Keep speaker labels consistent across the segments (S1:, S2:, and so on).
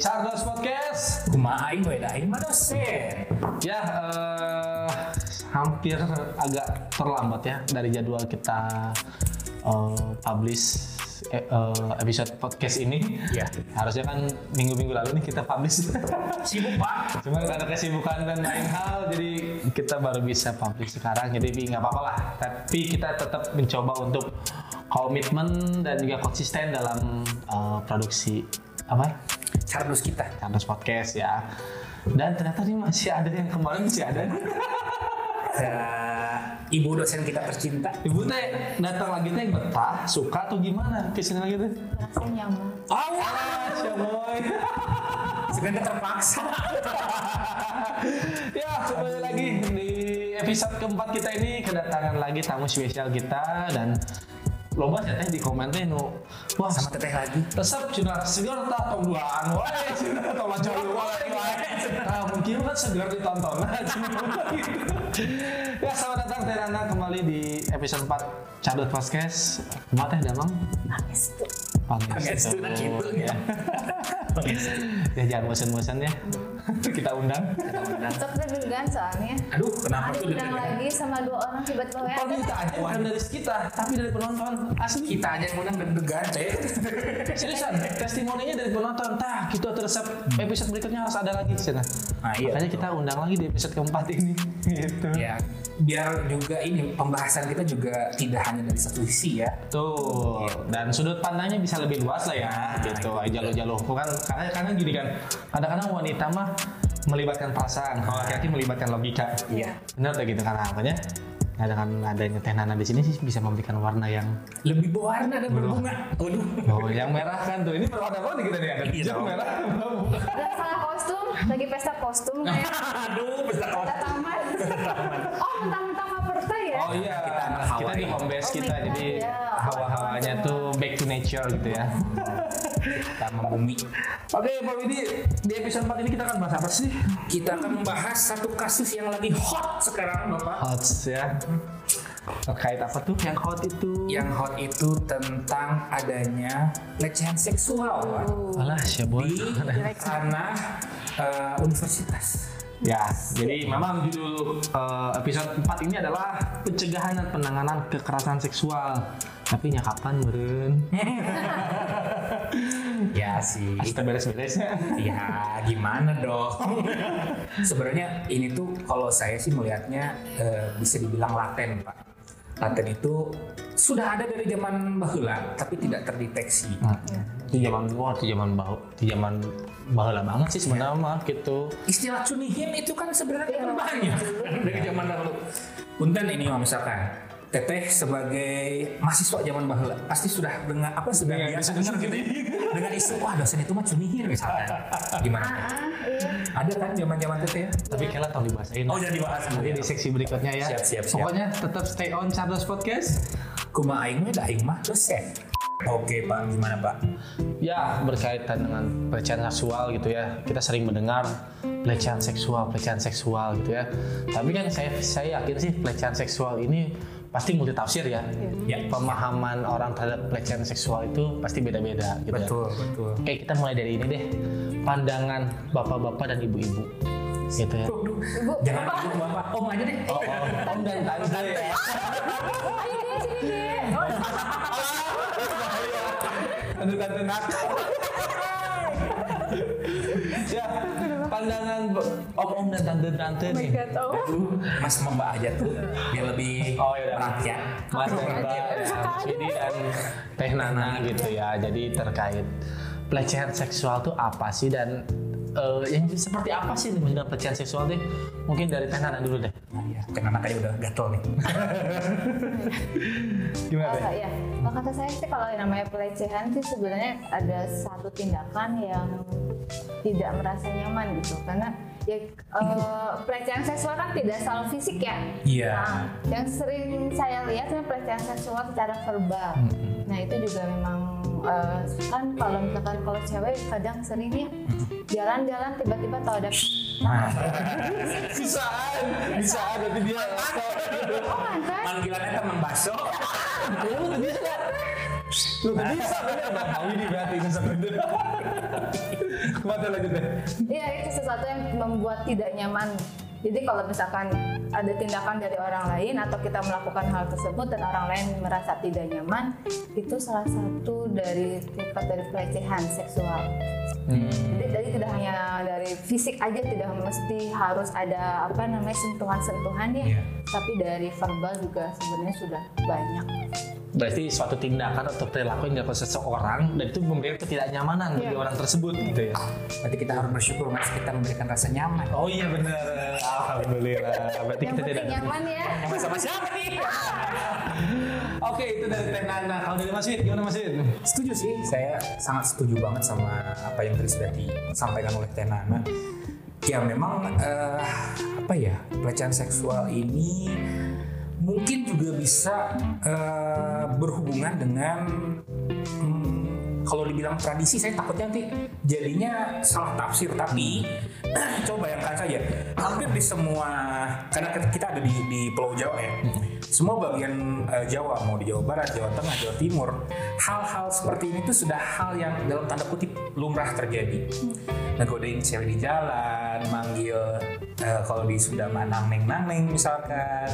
S1: Charles Podcast.
S2: Kumaha aing we aing mah dosen.
S1: Ya, eh, hampir agak terlambat ya dari jadwal kita eh, publish eh, episode podcast ini.
S2: Ya.
S1: Harusnya kan minggu-minggu lalu nih kita publish.
S2: Sibuk Pak.
S1: Cuma ada kesibukan dan lain hal, jadi kita baru bisa publish sekarang. Jadi nggak apa-apa lah. Tapi kita tetap mencoba untuk komitmen dan juga konsisten dalam uh, produksi apa ya?
S2: Cardus kita.
S1: Candos Podcast ya. Dan ternyata nih masih ada yang kemarin masih ada.
S2: Eh, ibu dosen kita tercinta.
S1: Ibu teh datang lagi teh betah, suka atau gimana ke sini lagi teh?
S3: Rasa nyaman.
S2: Oh,
S1: Ah, Syaboy.
S2: sebenarnya terpaksa.
S1: ya kembali lagi di episode keempat kita ini kedatangan lagi tamu spesial kita dan loba ya teh di komen teh nu wah
S2: Sama teteh lagi.
S1: resep cina segar tak tong duaan wae cina tong lancar wae wae nah mungkin kan segar ditonton ya selamat datang Teh Nana kembali di episode 4 Cadot Podcast. Kumaha teh? Damang
S3: Pangestu.
S2: Pangestu. Dan gitu, ya.
S1: ya jangan bosan-bosan ya kita undang
S3: Sok deg-degan soalnya.
S2: Aduh, kenapa tuh
S3: undang
S2: deg-degan?
S3: lagi sama dua orang tiba-tiba ya.
S1: Kalau kita aja bukan dari kita, tapi dari penonton. Asli.
S2: Kita aja yang undang deg-degan, teh.
S1: Seriusan, testimoninya dari penonton. Tah, gitu atau resep episode berikutnya harus ada lagi. Cina.
S2: Nah, iya,
S1: Makanya kita undang lagi di episode keempat ini. Gitu.
S2: Ya, biar juga ini pembahasan kita juga tidak hanya dari satu sisi ya.
S1: Tuh, dan sudut pandangnya bisa lebih luas lah ya, gitu. Jalur-jalur kan, karena karena gini kan, kadang-kadang wanita mah melibatkan perasaan, kalau laki-laki melibatkan logika.
S2: Iya.
S1: Benar tuh gitu kan, makanya kadang adanya teh nana di sini sih bisa memberikan warna yang
S2: Lebih berwarna dan berbunga. Waduh.
S1: Oh, yang merah kan tuh. Ini berwarna apa nih kita nih? Ada
S2: Iya
S1: hijau, merah.
S3: Udah salah kostum, lagi pesta kostum kayak
S2: Aduh, pesta
S3: pesta
S2: kostum.
S3: taman. Oh, mentang-mentang Maperta ya?
S1: Oh iya,
S2: Kita
S1: kita, di home base
S3: Oh,
S1: kita, jadi
S3: ya.
S1: hawa-hawanya tuh back to nature gitu ya.
S2: Kita membumi.
S1: Oke, Pak Widi, di episode 4 ini kita akan bahas apa sih?
S2: Kita akan membahas satu kasus yang lagi hot sekarang, Bapak.
S1: Hot ya. Terkait apa tuh yang hot itu?
S2: Yang hot itu tentang adanya pelecehan seksual Pak.
S1: Alah, siapa?
S2: di ranah eh, universitas.
S1: Ya, jadi memang judul eh, episode 4 ini adalah pencegahan dan penanganan kekerasan seksual. Tapi nya kapan meren?
S2: Ya sih.
S1: Kita beres-beresnya.
S2: Ya gimana dong? Sebenarnya ini tuh kalau saya sih melihatnya eh, bisa dibilang laten pak. Laten itu sudah ada dari zaman bahula tapi tidak terdeteksi.
S1: Nah, itu zaman wah itu zaman bau itu zaman bahala banget sih sebenarnya mah gitu
S2: Istilah cunihin itu kan sebenarnya kan banyak dari zaman dahulu. Punten ini misalkan Teteh sebagai mahasiswa zaman bahula pasti sudah dengan apa sudah
S1: Dengan
S2: biasa
S1: isu-isu
S2: dengar gitu dengan isu wah dosen itu mah cunihin misalkan gimana?
S3: Ah, iya.
S2: Ada kan zaman zaman teteh ya?
S1: tapi kalian tau dibahasain
S2: Oh jadi dibahas
S1: nanti di seksi berikutnya ya
S2: Siap, siap, siap.
S1: pokoknya tetap stay on Charles Podcast
S2: Kuma aing mah da aing mah dosen. Oke Pak, gimana Pak?
S1: ya berkaitan dengan pelecehan seksual gitu ya kita sering mendengar pelecehan seksual pelecehan seksual gitu ya tapi kan saya saya yakin sih pelecehan seksual ini pasti multitafsir ya.
S2: Ya.
S1: pemahaman orang terhadap pelecehan seksual itu pasti beda-beda gitu ya.
S2: Betul.
S1: Oke kita mulai dari ini deh. Pandangan bapak-bapak dan ibu-ibu. Gitu ya.
S3: Ibu,
S2: Jangan ibu bapak, om aja deh.
S1: Oh, oh, om dan tante.
S3: ayo deh sini deh.
S1: Tante. Tante. Nakal. Pandangan om-om dan tante-tante
S3: my
S1: nih.
S3: Oh.
S2: Aduh, Mas sama Mbak aja tuh biar lebih
S1: Oh, iya.
S2: rakyat.
S1: Mas dan Mbak,
S3: Rakyat.
S1: ya, dan Teh Nana gitu ya. Jadi terkait pelecehan seksual tuh apa sih dan eh, yang seperti apa sih nih dengan pelecehan seksual deh? Mungkin dari Teh Nana dulu deh.
S2: Nah, ya, tadi udah gatel nih.
S1: Gimana
S3: Oh ya, kalau kata saya sih kalau yang namanya pelecehan sih sebenarnya ada satu tindakan yang tidak merasa nyaman gitu karena ya eh, pelecehan seksual kan tidak selalu fisik ya.
S2: Iya.
S3: Nah, yang sering saya lihat kan pelecehan seksual secara verbal. Nah itu juga memang eh, kan kalau misalkan kalau cewek kadang seringnya jalan-jalan tiba-tiba tahu ada
S2: Nah,
S1: Bisaan, bisaan berarti dia
S3: oh kan
S2: panggilannya teman baso.
S1: Lu nggak bisa bener Bang Mawi nih berarti ini seperti itu. Ke mana lanjut deh.
S3: Iya itu sesuatu yang membuat tidak nyaman. Jadi kalau misalkan ada tindakan dari orang lain atau kita melakukan hal tersebut dan orang lain merasa tidak nyaman, itu salah satu dari tingkat dari pelecehan seksual. Jadi dari tidak hanya dari fisik aja tidak mesti harus ada apa namanya sentuhan-sentuhan ya,
S2: Iya.
S3: tapi dari verbal juga sebenarnya sudah banyak.
S1: Berarti suatu tindakan atau perilaku yang dilakukan seseorang dan itu memberikan ketidaknyamanan bagi
S3: Iya.
S1: orang tersebut gitu ya.
S2: Berarti kita harus bersyukur mas kita memberikan rasa nyaman.
S1: Oh iya benar. Alhamdulillah. Berarti
S3: Yang
S1: kita tidak.
S3: nyaman ya.
S2: Nyaman sama siapa nih?
S1: Oke itu dari Teh Nana. Kalau dari Mas Wid gimana Mas Wid?
S2: Setuju sih, saya sangat setuju banget sama apa yang tadi sudah disampaikan oleh Teh Nana. Ya memang eh, apa ya pelecehan seksual ini mungkin juga bisa eh, berhubungan dengan hmm, kalau dibilang tradisi saya takutnya nanti jadinya salah tafsir. Tapi coba bayangkan saja hampir di semua karena kita ada di, di Pulau Jawa ya. Semua bagian eh, Jawa mau di Jawa Barat Jawa Tengah Jawa Timur hal-hal seperti ini tuh sudah hal yang dalam tanda kutip lumrah terjadi. Ngegodain cewek di jalan manggil eh, kalau di Sunda mah nang neng nang neng misalkan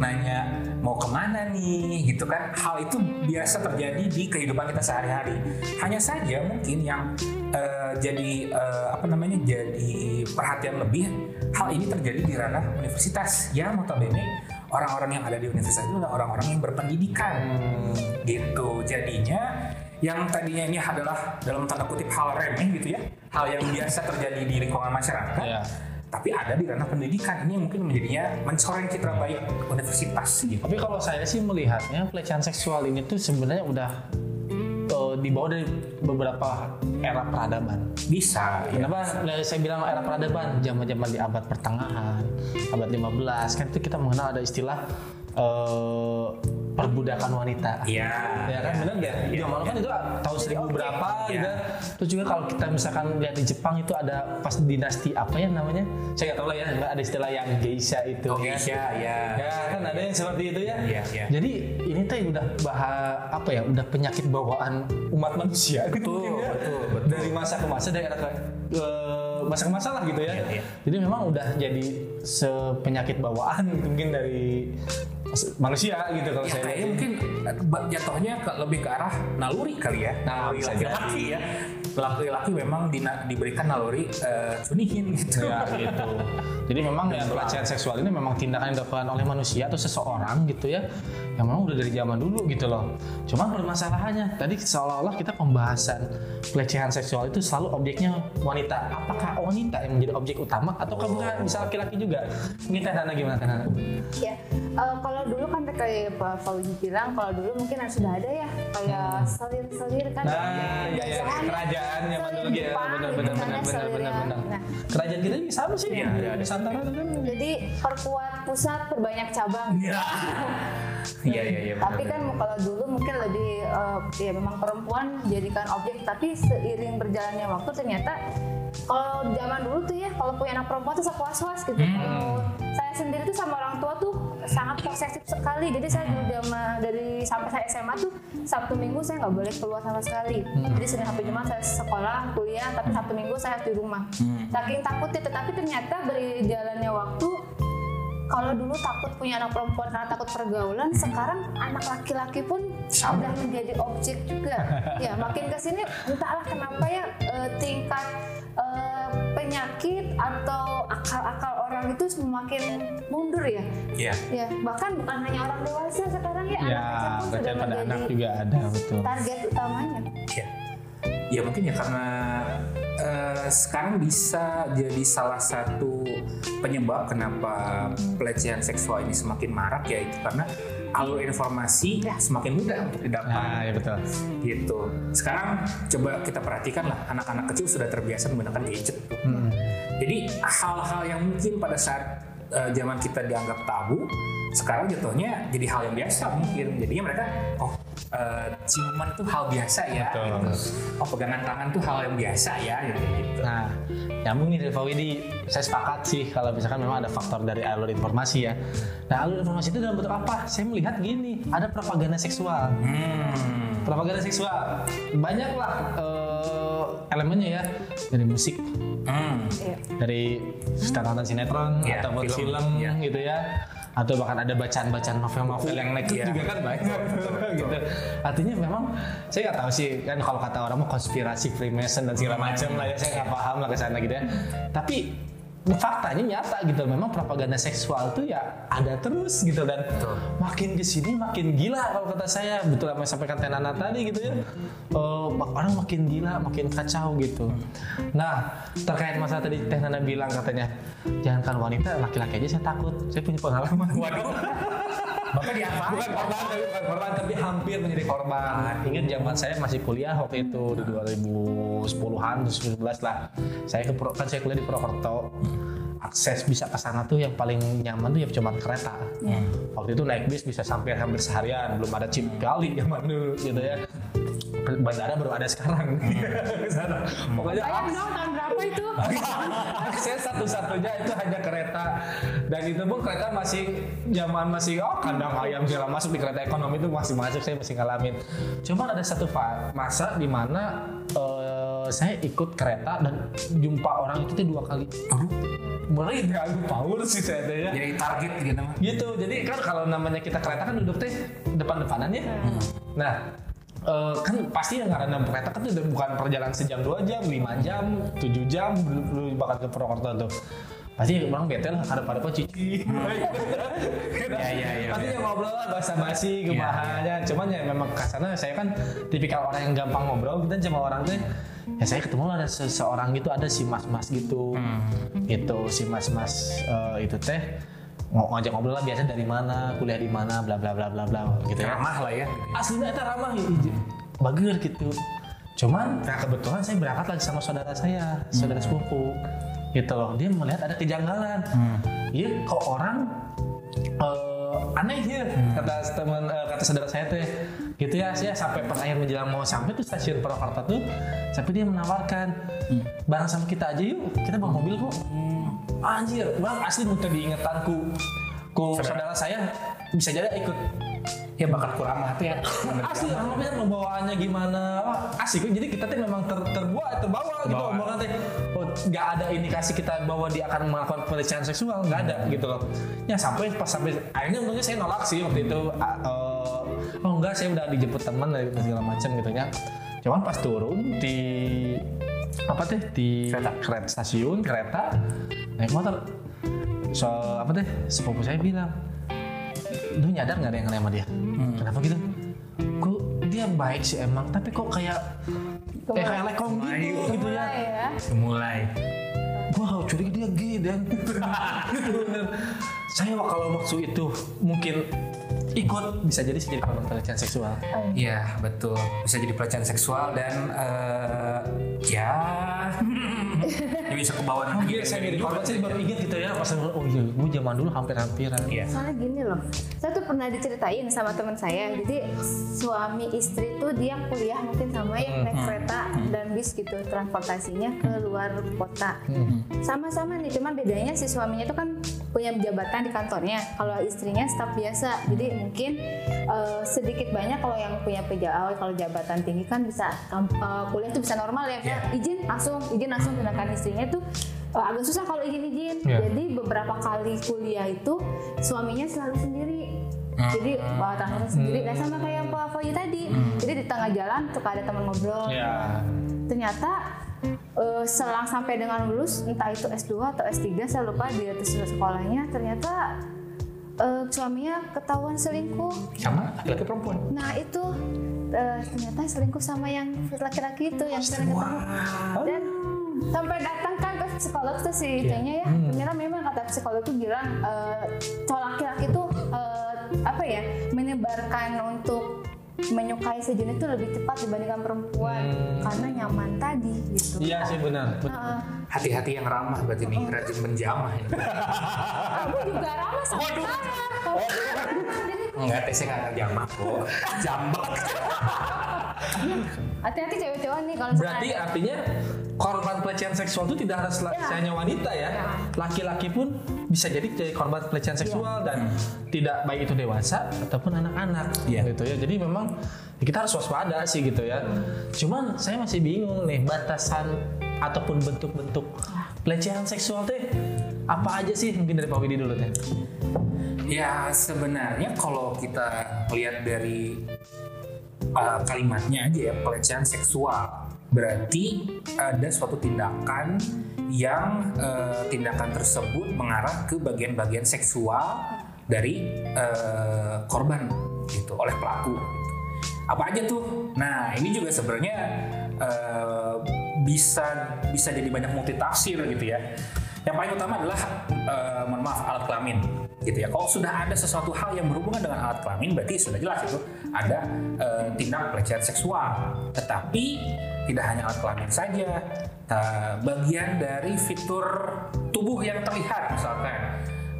S2: nanya mau ke mana nih? Gitu kan. Hal itu biasa terjadi di kehidupan kita sehari-hari hanya saja mungkin yang eh, jadi eh, apa namanya jadi perhatian lebih hal ini terjadi di ranah universitas. Ya notabene orang-orang yang ada di universitas itu adalah orang-orang yang berpendidikan. Gitu. Jadinya yang tadinya ini adalah dalam tanda kutip hal remeh gitu ya. Hal yang biasa terjadi di lingkungan masyarakat
S1: Iya.
S2: tapi ada di ranah pendidikan. Ini mungkin menjadinya mencoreng citra baik universitas gitu.
S1: Tapi kalau saya sih melihatnya pelecehan seksual ini tuh sebenarnya udah eh, dibawa dari beberapa era peradaban.
S2: bisa ya.
S1: Kenapa saya bilang era peradaban? Zaman-zaman di abad pertengahan, abad 15 kan itu kita mengenal ada istilah eh, perbudakan wanita.
S2: Iya.
S1: Ya kan benar nggak? Di zaman dulu kan itu tahun seribu berapa
S2: Iya.
S1: gitu. Terus juga kalau kita misalkan lihat di Jepang itu ada pas dinasti apa ya namanya? Saya nggak tahu lah ya. Ada istilah yang geisha itu.
S2: Oh,
S1: ya.
S2: geisha, ya.
S1: Ya kan ada yang seperti itu ya.
S2: Iya, iya.
S1: Jadi ini tuh udah bah apa ya? Udah penyakit bawaan umat manusia gitu
S2: Betul,
S1: ya.
S2: betul, betul.
S1: Dari masa ke masa dari era ke eh, masa ke masa lah gitu ya.
S2: Iya, iya.
S1: Jadi memang udah jadi sepenyakit bawaan gitu, mungkin dari manusia gitu kalau
S2: Ya,
S1: saya
S2: kayaknya mungkin eh, jatuhnya ke, lebih ke arah naluri kali ya
S1: Nah,
S2: naluri laki-laki ya laki-laki memang dina- diberikan naluri cunihin gitu
S1: Ya gitu. Jadi memang ya, pelecehan seksual ini memang tindakan yang dilakukan oleh manusia atau seseorang gitu ya, yang memang udah dari zaman dulu gitu loh. Cuma permasalahannya tadi seolah-olah kita pembahasan pelecehan seksual itu selalu objeknya wanita. Apakah wanita yang menjadi objek utama atau bukan bisa laki-laki juga? Ini Teh Nana gimana Teh Nana?
S3: Ya, eh, kalau dulu kan kayak Pak Fauzi bilang, kalau dulu mungkin sudah ada ya kayak selir-selir kan.
S1: Hmm. Nah, ya, ya,
S3: Biasanya
S1: kerajaan zaman dulu ya,
S3: Jepang,
S1: benar
S3: gitu
S1: benar
S3: kan. Nah,
S1: Kerajaan kita ini sama sih,
S2: Iya, iya, iya.
S1: Nusantara kan.
S3: jadi perkuat pusat perbanyak cabang.
S2: iya iya iya
S3: Tapi
S2: benar.
S3: kan kalau dulu mungkin lebih eh, ya memang perempuan jadikan objek, tapi seiring berjalannya waktu ternyata kalau zaman dulu tuh ya kalau punya anak perempuan tuh was-was gitu.
S2: Hmm.
S3: Kalau saya sendiri tuh sama orang tua tuh sangat posesif sekali. Jadi saya dulu zaman dari sampai saya SMA tuh Sabtu Minggu saya nggak boleh keluar sama sekali.
S2: Hmm.
S3: Jadi Senin sampai Jumat saya sekolah, kuliah, tapi Sabtu Minggu saya harus di rumah.
S2: Hmm.
S3: Saking takutnya, tetapi ternyata berjalannya waktu kalau dulu takut punya anak perempuan karena takut pergaulan, sekarang anak laki-laki pun
S2: Sama.
S3: sudah menjadi objek juga. ya, makin ke sini entahlah kenapa ya eh, tingkat penyakit atau akal-akal orang itu semakin mundur ya.
S2: Iya.
S3: Ya, bahkan bukan hanya orang dewasa sekarang ya,
S1: Ya,
S3: anak kecil pun sudah
S1: berarti pada anak juga ada betul.
S3: target utamanya.
S2: Ya. ya mungkin ya karena eh, sekarang bisa jadi salah satu penyebab kenapa pelecehan seksual ini semakin marak ya itu karena alur informasi semakin mudah untuk didapat
S1: Nah, ya betul.
S2: gitu. Sekarang coba kita perhatikan lah anak-anak kecil sudah terbiasa menggunakan gadget tuh. Jadi hal-hal yang mungkin pada saat eh, zaman kita dianggap tabu, sekarang jatuhnya jadi hal yang biasa mungkin. Jadinya mereka oh eh, ciuman itu hal biasa ya.
S1: Betul.
S2: gitu. Oh pegangan tangan tuh hal yang biasa ya gitu. gitu.
S1: Nah, nyambung nih dari Fawidi, saya sepakat sih kalau misalkan memang ada faktor dari alur informasi ya. Nah, alur informasi itu dalam bentuk apa? Saya melihat gini, ada propaganda seksual.
S2: Hmm.
S1: propaganda seksual banyak lah eh, elemennya ya dari musik
S2: Hmm.
S3: Iya.
S1: dari setelan sinetron
S2: Iya,
S1: atau buat
S2: film.
S1: film,
S2: Iya.
S1: gitu ya atau bahkan ada bacaan-bacaan novel-novel yang naked
S2: Iya.
S1: juga kan banyak gitu artinya memang saya nggak tahu sih kan kalau kata orang mau konspirasi Freemason dan segala macam lah ya saya nggak paham lah ke sana gitu ya tapi faktanya nyata gitu. Memang propaganda seksual tuh ya ada terus gitu dan
S2: Betul.
S1: makin ke sini makin gila kalau kata saya. Betul apa yang sampaikan Tenana tadi gitu ya. Eh, orang makin gila makin kacau gitu. Nah terkait masalah tadi Tenana bilang katanya jangankan wanita laki-laki aja saya takut. Saya punya pengalaman.
S2: Waduh. Bapak diapain?
S1: bukan korban tapi bukan korban tapi hampir menjadi korban. Ingat zaman saya masih kuliah waktu itu di 2010-an 2011 lah. Saya ke kan saya kuliah di Purwokerto. Akses bisa ke sana tuh yang paling nyaman tuh ya cuma kereta. Waktu itu naik bis bisa sampai hampir seharian belum ada chip kali zaman dulu gitu ya bandara baru ada sekarang. Sana. pokoknya
S3: dong tahun berapa itu?
S1: akses satu-satunya itu hanya kereta. Dan itu pun kereta masih zaman masih oh kandang ayam segala masuk di kereta ekonomi itu masih masuk saya masih ngalamin. Cuman ada satu masa di mana eh, saya ikut kereta dan jumpa orang itu tuh dua kali. Mulai diganggu power sih saya teh ya
S2: Jadi target gitu
S1: gitu. Jadi kan kalau namanya kita kereta kan duduk teh depan-depanan ya. Nah eh, kan pasti yang karena kereta kan itu udah bukan perjalanan sejam dua jam lima jam tujuh jam lu, bakal ke Purwokerto tuh. Pasti orang bete lah ada pada cici.
S2: Ya, ya, ya,
S1: pasti
S2: ya.
S1: yang ngobrol lah bahasa basi kemahanya cuman ya memang kasarnya saya kan tipikal orang yang gampang ngobrol kita sama orang tuh ya. Saya ketemu ada seseorang gitu ada si mas-mas gitu. Gitu si mas-mas eh, itu teh ngajak ngobrol lah biasa dari mana kuliah di mana bla bla bla bla bla gitu ya.
S2: Ramah lah ya.
S1: aslinya itu ramah gitu bager gitu. Cuman nah kebetulan saya berangkat lagi sama saudara saya saudara sepupu gitu loh. Dia melihat ada kejanggalan. Iya kok orang eh, aneh ya kata teman eh, kata saudara saya teh. Gitu ya saya sampai pas akhir menjelang mau sampai tuh stasiun Purwakarta tuh sampai dia menawarkan bareng sama kita aja yuk kita bawa mobil kok anjir. Bang asli muter diingetanku. Ku saudara saya bisa jadi ikut.
S2: Ya bakal kurang hati ya.
S1: asli amplopnya pembawaannya gimana? Wah, asik. Jadi kita tuh memang ter, terbuat terbawa gitu
S2: Terbawa.
S1: omongan teh. Oh, nggak ada indikasi kita bahwa dia akan melakukan pelecehan seksual nggak ada gitu loh. Ya sampai pas sampai akhirnya untungnya saya nolak sih waktu itu. Eh, oh enggak saya udah dijemput teman dari segala macam gitu ya. Cuman pas turun di apa teh? Di
S2: Kereta.
S1: kereta stasiun kereta naik motor. So apa teh? Sepupu saya bilang lu nyadar nggak ada yang sama dia? Kenapa gitu? Kok dia baik sih emang tapi kok kayak kayak kayak lekong gitu, gitu ya.
S3: Mulai ya.
S1: Kalau curiga dia gay dan gitu saya kalau maksud itu mungkin ikut bisa jadi jadi korban pelecehan seksual.
S2: Iya betul. Bisa jadi pelecehan seksual dan eh, ya ini bisa ke bawah nanti.
S1: Iya, saya jadi korban sih baru ingat gitu ya pas oh iya gue zaman dulu hampir-hampiran
S2: Iya.
S3: Soalnya gini loh, saya tuh pernah diceritain sama teman saya. Jadi suami istri tuh dia kuliah mungkin sama yang naik kereta dan bis gitu transportasinya ke luar kota. Sama-sama nih, cuman bedanya si suaminya tuh kan punya jabatan di kantornya. Kalau istrinya staf biasa, jadi mungkin eh, sedikit banyak kalau yang punya PJAW kalau jabatan tinggi kan bisa eh, kuliah tuh bisa normal ya, kayak izin langsung, izin langsung sedangkan istrinya tuh eh, agak susah kalau izin-izin.
S1: Iya.
S3: Jadi beberapa kali kuliah itu suaminya selalu sendiri. Jadi bawa transportasi sendiri, dan sama kayak Pak Foyi tadi. Jadi di tengah jalan suka ada teman ngobrol.
S1: ya
S3: Ternyata eh, selang sampai dengan lulus, entah itu S2 atau S3, saya lupa di atas sekolahnya. Ternyata eh, suaminya ketahuan selingkuh.
S2: Sama laki-laki perempuan.
S3: Nah itu eh, ternyata selingkuh sama yang laki-laki itu yang sering ketemu. Dan sampai datang kan ke psikolog tuh si kayaknya ya. Ternyata memang kata psikolog tuh bilang eh, cowok laki-laki tuh eh, apa ya menyebarkan untuk menyukai sejenis itu lebih cepat dibandingkan perempuan karena nyaman tadi gitu.
S1: iya sih benar
S3: Heeh.
S2: Hati-hati yang ramah berarti nih rajin menjamah ini.
S3: aku juga ramah sama
S2: Waduh.
S3: saya. Jadi
S2: Enggak, teh saya nggak jamah kok. Jambak.
S3: hati-hati cewek-cewek nih kalau
S1: berarti artinya korban pelecehan seksual itu tidak harus
S3: Ya.
S1: hanya wanita ya.
S3: Ya.
S1: Laki-laki pun bisa jadi jadi korban pelecehan seksual dan tidak baik itu dewasa ataupun anak-anak
S2: Iya.
S1: gitu ya. Jadi memang ya kita harus waspada sih gitu ya. Cuman saya masih bingung nih batasan ataupun bentuk-bentuk pelecehan seksual teh apa aja sih mungkin dari Pak Widi dulu teh.
S2: Ya sebenarnya kalau kita lihat dari uh, kalimatnya aja ya pelecehan seksual berarti ada suatu tindakan yang uh, tindakan tersebut mengarah ke bagian-bagian seksual dari uh, korban gitu oleh pelaku. gitu. Apa aja tuh? Nah ini juga sebenarnya uh, bisa bisa jadi banyak multitafsir gitu ya. Yang paling utama adalah uh, mohon maaf alat kelamin gitu ya. Kalau sudah ada sesuatu hal yang berhubungan dengan alat kelamin berarti sudah jelas itu ada uh, tindak pelecehan seksual. Tetapi tidak hanya alat kelamin saja, ta- bagian dari fitur tubuh yang terlihat misalkan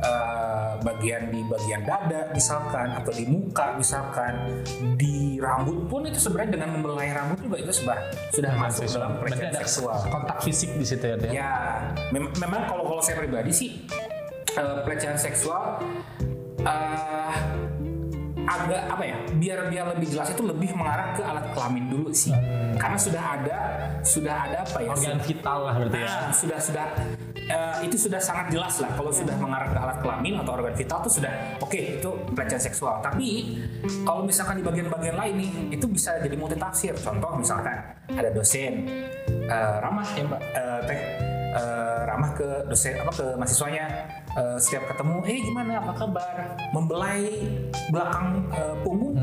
S2: uh, bagian di bagian dada misalkan atau di muka misalkan di rambut pun itu sebenarnya dengan membelai rambut juga itu sudah sudah masuk dalam pelecehan seksual.
S1: kontak fisik di situ ya.
S2: Ya, mem- memang kalau kalau saya pribadi sih eh, pelecehan seksual eh, agak apa ya? Biar biar lebih jelas itu lebih mengarah ke alat kelamin dulu sih. Karena sudah ada sudah ada apa ya?
S1: Organ vital lah berarti ya.
S2: Nah, sudah sudah eh, itu sudah sangat jelas lah kalau sudah mengarah ke alat kelamin atau organ vital itu sudah oke itu pelecehan seksual. Tapi kalau misalkan di bagian-bagian lain nih itu bisa jadi multitafsir. Contoh misalkan ada dosen eh, ramah ya mbak eh, teh eh, ramah ke dosen apa ke mahasiswanya eh, setiap ketemu eh gimana? Apa kabar? Membelai belakang eh, punggung.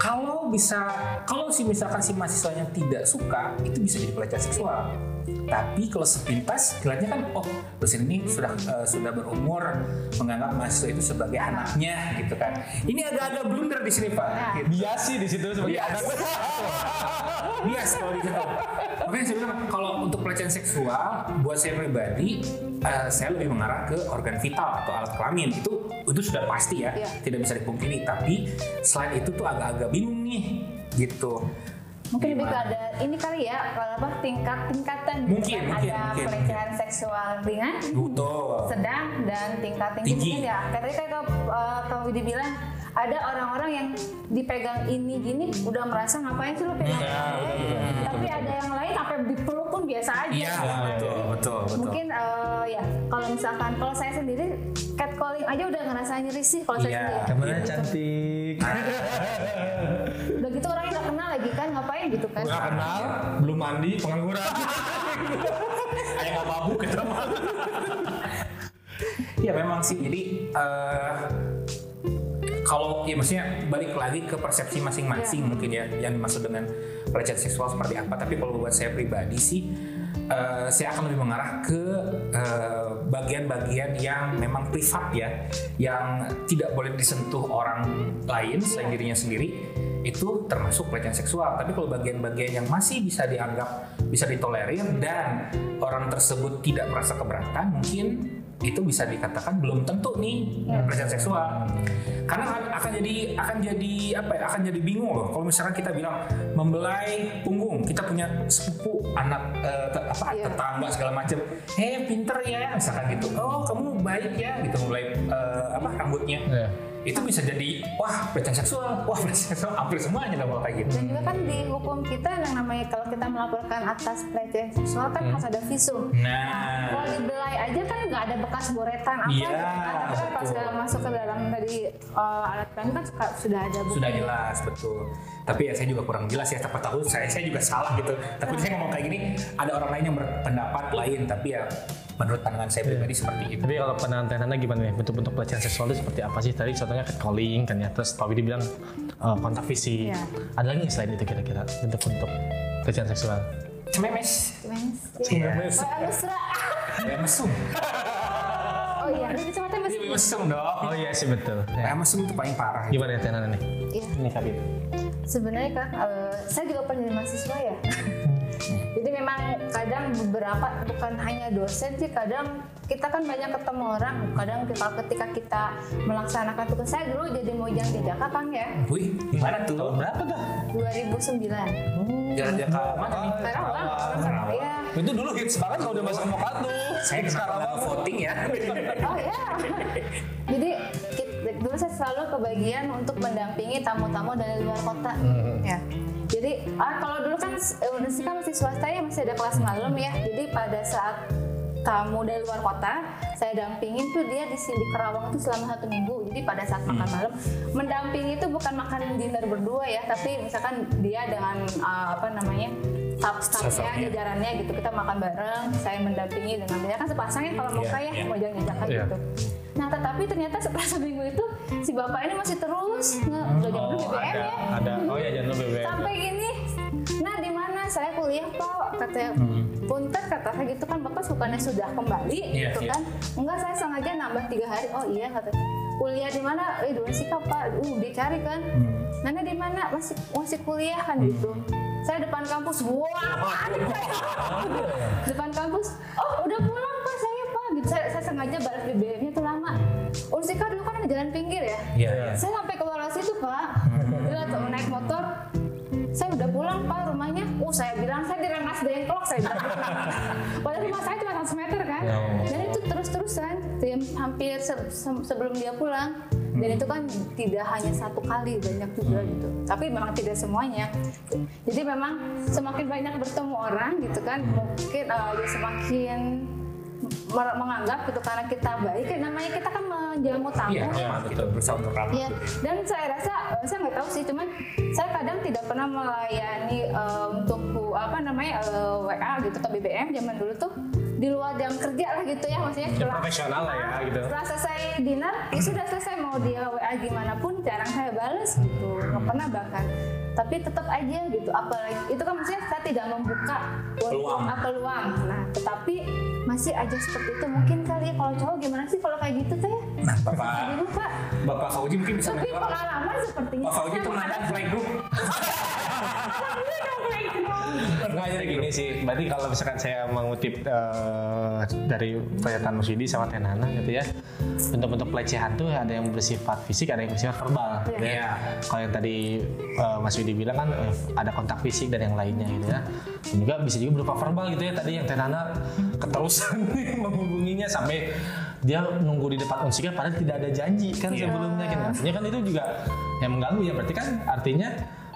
S2: Kalau bisa kalau si misalkan si mahasiswanya tidak suka itu bisa jadi pelecehan seksual tapi kalau sepintas kelihatannya kan oh dosen ini sudah eh, sudah berumur menganggap mahasiswa itu sebagai anaknya gitu kan ini agak-agak blunder di sini pak gitu.
S1: Bias sih di situ sebagai
S2: Bias.
S1: anak.
S2: bias kalau di situ. Makanya saya bilang kalau untuk pelecehan seksual buat saya pribadi eh, saya lebih mengarah ke organ vital atau alat kelamin itu itu sudah pasti ya
S3: Iya.
S2: tidak bisa dipungkiri tapi selain itu tuh agak-agak bingung nih gitu
S3: Mungkin lebih ke
S2: Gimana?
S3: ada ini kali ya, kalau apa tingkat tingkatan gitu
S2: Mungkin,
S3: kan.
S2: mungkin,
S3: ada
S2: mungkin,
S3: pelecehan seksual ringan,
S2: betul
S3: sedang dan tingkat tinggi,
S2: Tinggi.
S3: mungkin ya. Katanya kayak uh, Kak Widi bilang ada orang-orang yang dipegang ini gini udah merasa ngapain sih lu pegang
S2: Ya,
S3: ini? tapi ada yang lain sampai dipeluk pun biasa aja.
S2: iya betul betul betul
S3: Mungkin uh, ya kalau misalkan kalau saya sendiri catcalling aja udah ngerasa nyeri sih kalau saya
S2: Iya.
S3: sendiri.
S1: Kamera
S3: Gitu.
S1: cantik.
S3: Udah gitu orangnya nggak kenal lagi kan ngapain gitu kan?
S1: Nggak kenal, belum mandi, pengangguran.
S2: kayak nggak mabuk gitu ya memang sih jadi eh, kalau ya maksudnya balik lagi ke persepsi masing-masing mungkin ya yang dimaksud dengan pelecehan seksual seperti apa tapi kalau buat saya pribadi sih eh, saya akan lebih mengarah ke eh, bagian-bagian yang memang privat ya yang tidak boleh disentuh orang lain selain dirinya sendiri itu termasuk pelecehan seksual. Tapi kalau bagian-bagian yang masih bisa dianggap bisa ditolerir dan orang tersebut tidak merasa keberatan mungkin itu bisa dikatakan belum tentu nih pelecehan seksual. Karena akan, akan jadi akan jadi apa ya akan jadi bingung loh. Kalau misalkan kita bilang membelai punggung kita punya sepupu anak eh, te- apa
S3: Iya.
S2: tetangga segala macam. Eh pinter ya misalkan gitu. Oh kamu baik ya gitu mulai eh, apa rambutnya.
S1: Iya.
S2: itu bisa jadi wah pelecehan seksual wah pelecehan seksual. Hampir semuanya lah kalau kayak gitu.
S3: Dan juga kan di hukum kita yang namanya kalau kita melaporkan atas pelecehan seksual kan
S2: Hmm.
S3: harus ada visum.
S2: nah.
S3: Kalau dibelai aja kan nggak ada bekas goretan apa
S2: Iya,
S3: gitu kan. Tapi kan pas sudah masuk ke dalam dari uh, alat kelamin kan suka- sudah ada bukti.
S2: sudah jelas betul tapi ya saya juga kurang jelas ya siapa tahu saya saya juga salah gitu tapi saya ngomong kayak gini ada orang lain yang berpendapat lain tapi ya menurut pandangan saya pribadi seperti itu
S1: Tapi kalau penantanannya gimana nih? Bentuk-bentuk pelecehan seksual itu seperti apa sih? Tadi contohnya catcalling kan ya. Terus Pak Widi bilang eh, kontak fisik.
S3: Iya.
S1: Ada lagi selain itu kira-kira bentuk-bentuk pelecehan seksual?
S2: cememes
S3: Cemenes.
S2: Cememes.
S3: Oh, mesra.
S2: ya mesum
S3: Oh iya, ini cuma teh
S2: Ini mesum dong
S1: Oh iya sih betul.
S2: ya mesum itu paling parah
S1: Gimana ya Tenana nih?
S3: Iya.
S1: Ini Kabit.
S3: Sebenarnya kan eh, saya juga pernah jadi mahasiswa ya. Jadi memang kadang beberapa bukan hanya dosen sih kadang kita kan banyak ketemu orang kadang kita ketika kita melaksanakan tugas saya dulu jadi mojang jejaka kang ya
S2: Wih, gimana tuh?
S1: Tahun berapa dah?
S3: 2009
S2: Jalan-jalan ke mana nih?
S3: Karawang ya
S1: Itu dulu hits banget kalau udah masuk mokat tuh.
S2: Saya nggak voting ya?
S3: Oh ya. Jadi dulu saya selalu kebagian untuk mendampingi tamu-tamu dari luar kota. Ya. Jadi ah, kalau dulu kan eh, Universitas kan masih swasta ya masih ada kelas malam ya. Jadi pada saat tamu dari luar kota, saya dampingin tuh dia di sini di Kerawang itu selama satu minggu. Jadi pada saat makan malam, mendampingi itu bukan makan dinner berdua ya, tapi misalkan dia dengan ah, apa namanya staff-staffnya, jajarannya gitu kita makan bareng. Saya mendampingi dengan dia kan sepasang ya kalau mau kaya
S2: iya.
S3: mau jangan-jangan
S1: Iya.
S3: gitu. Nah tetapi ternyata setelah seminggu itu si bapak ini masih terus nge dulu
S1: Oh,
S3: BBM
S1: ada,
S3: ya.
S1: ada. Oh ya jangan BBM.
S3: Sampai gini, nah di mana saya kuliah pak? Katanya, punten kata saya gitu kan bapak bukannya sudah kembali
S2: Iya,
S3: gitu
S2: iya.
S3: kan? Enggak saya sengaja nambah tiga hari. Oh iya kata kuliah di mana? Eh sih pak, uh dicari kan. Nana di mana? Masih masih kuliah kan gitu. Saya depan kampus, wah, depan kampus. Oh udah pulang pak saya. Saya, saya sengaja balas BBM-nya tuh lama. Unsika dulu kan ada jalan pinggir ya.
S2: Iya, iya.
S3: Saya sampai ke luar situ pak. Dia tuh naik motor. Saya udah pulang pak rumahnya. Uh saya bilang saya di Rengas Dengklok saya bilang. Padahal rumah saya cuma 100 meter kan.
S1: Ya Allah.
S3: Dan itu terus-terusan hampir se- se- sebelum dia pulang. Dan itu kan tidak hanya satu kali banyak juga gitu. Tapi memang tidak semuanya. Jadi memang semakin banyak bertemu orang gitu kan, mungkin uh, semakin menganggap gitu karena kita baik kan namanya kita kan menjamu tamu
S2: Iya,
S3: ya.
S2: ramah gitu, berusaha untuk ramah.
S3: Iya, dan saya rasa eh, saya nggak tahu sih, cuman saya kadang tidak pernah melayani eh, untuk bu- apa namanya eh, WA gitu atau BBM zaman dulu tuh di luar jam kerja lah gitu ya maksudnya
S1: Ya,
S3: setelah
S1: profesional lah ya gitu.
S3: setelah selesai dinner ya sudah selesai mau dia WA gimana pun jarang saya balas gitu nggak pernah bahkan tapi tetap aja gitu apalagi itu kan maksudnya saya tidak membuka
S2: Peluang.
S3: ah, peluang nah tetapi masih aja seperti itu. Mungkin kali ya kalau cowok gimana sih kalau kayak gitu teh
S2: Nah, Bapak
S3: pak
S2: Bapak Fauji mungkin bisa
S3: tapi pengalaman sepertinya
S2: Pak Fauji itu mantan playgroup.
S1: Nggak jadi gini sih, berarti kalau misalkan saya mengutip eh, dari pernyataan Mas Yudi sama Tenana gitu ya, bentuk-bentuk pelecehan tuh ada yang bersifat fisik, ada yang bersifat verbal. gitu ya.
S2: Iya.
S1: Kalau yang tadi eh, Mas Yudi bilang kan eh, ada kontak fisik dan yang lainnya gitu ya. Dan juga bisa juga berupa verbal gitu ya. Tadi yang Tenana keterusan menghubunginya sampai dia nunggu di depan Unsika padahal tidak ada janji kan
S2: Iya.
S1: sebelumnya kan. Artinya kan itu juga yang mengganggu ya. Berarti kan artinya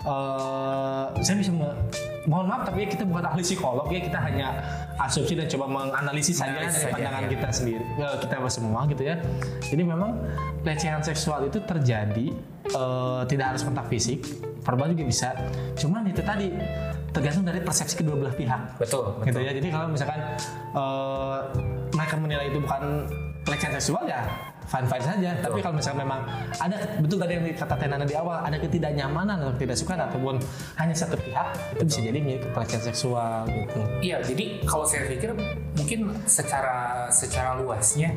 S1: eh saya bisa me- mohon maaf tapi kita bukan ahli psikolog ya kita hanya asumsi dan coba menganalisis saja dari
S2: saja,
S1: pandangan
S2: ya.
S1: kita sendiri eh, kita semua gitu ya jadi memang pelecehan seksual itu terjadi eh, tidak harus kontak fisik verbal juga bisa cuman itu tadi tergantung dari persepsi kedua belah pihak
S2: Betul,
S1: gitu
S2: betul.
S1: ya jadi kalau misalkan eh, mereka menilai itu bukan pelecehan seksual ya fine fine saja. Tapi kalau misalkan memang ada betul tadi yang kata Tenana di awal ada ketidaknyamanan atau tidak suka ataupun hanya satu pihak itu bisa jadi pelecehan seksual gitu.
S2: Iya, jadi kalau saya pikir mungkin secara secara luasnya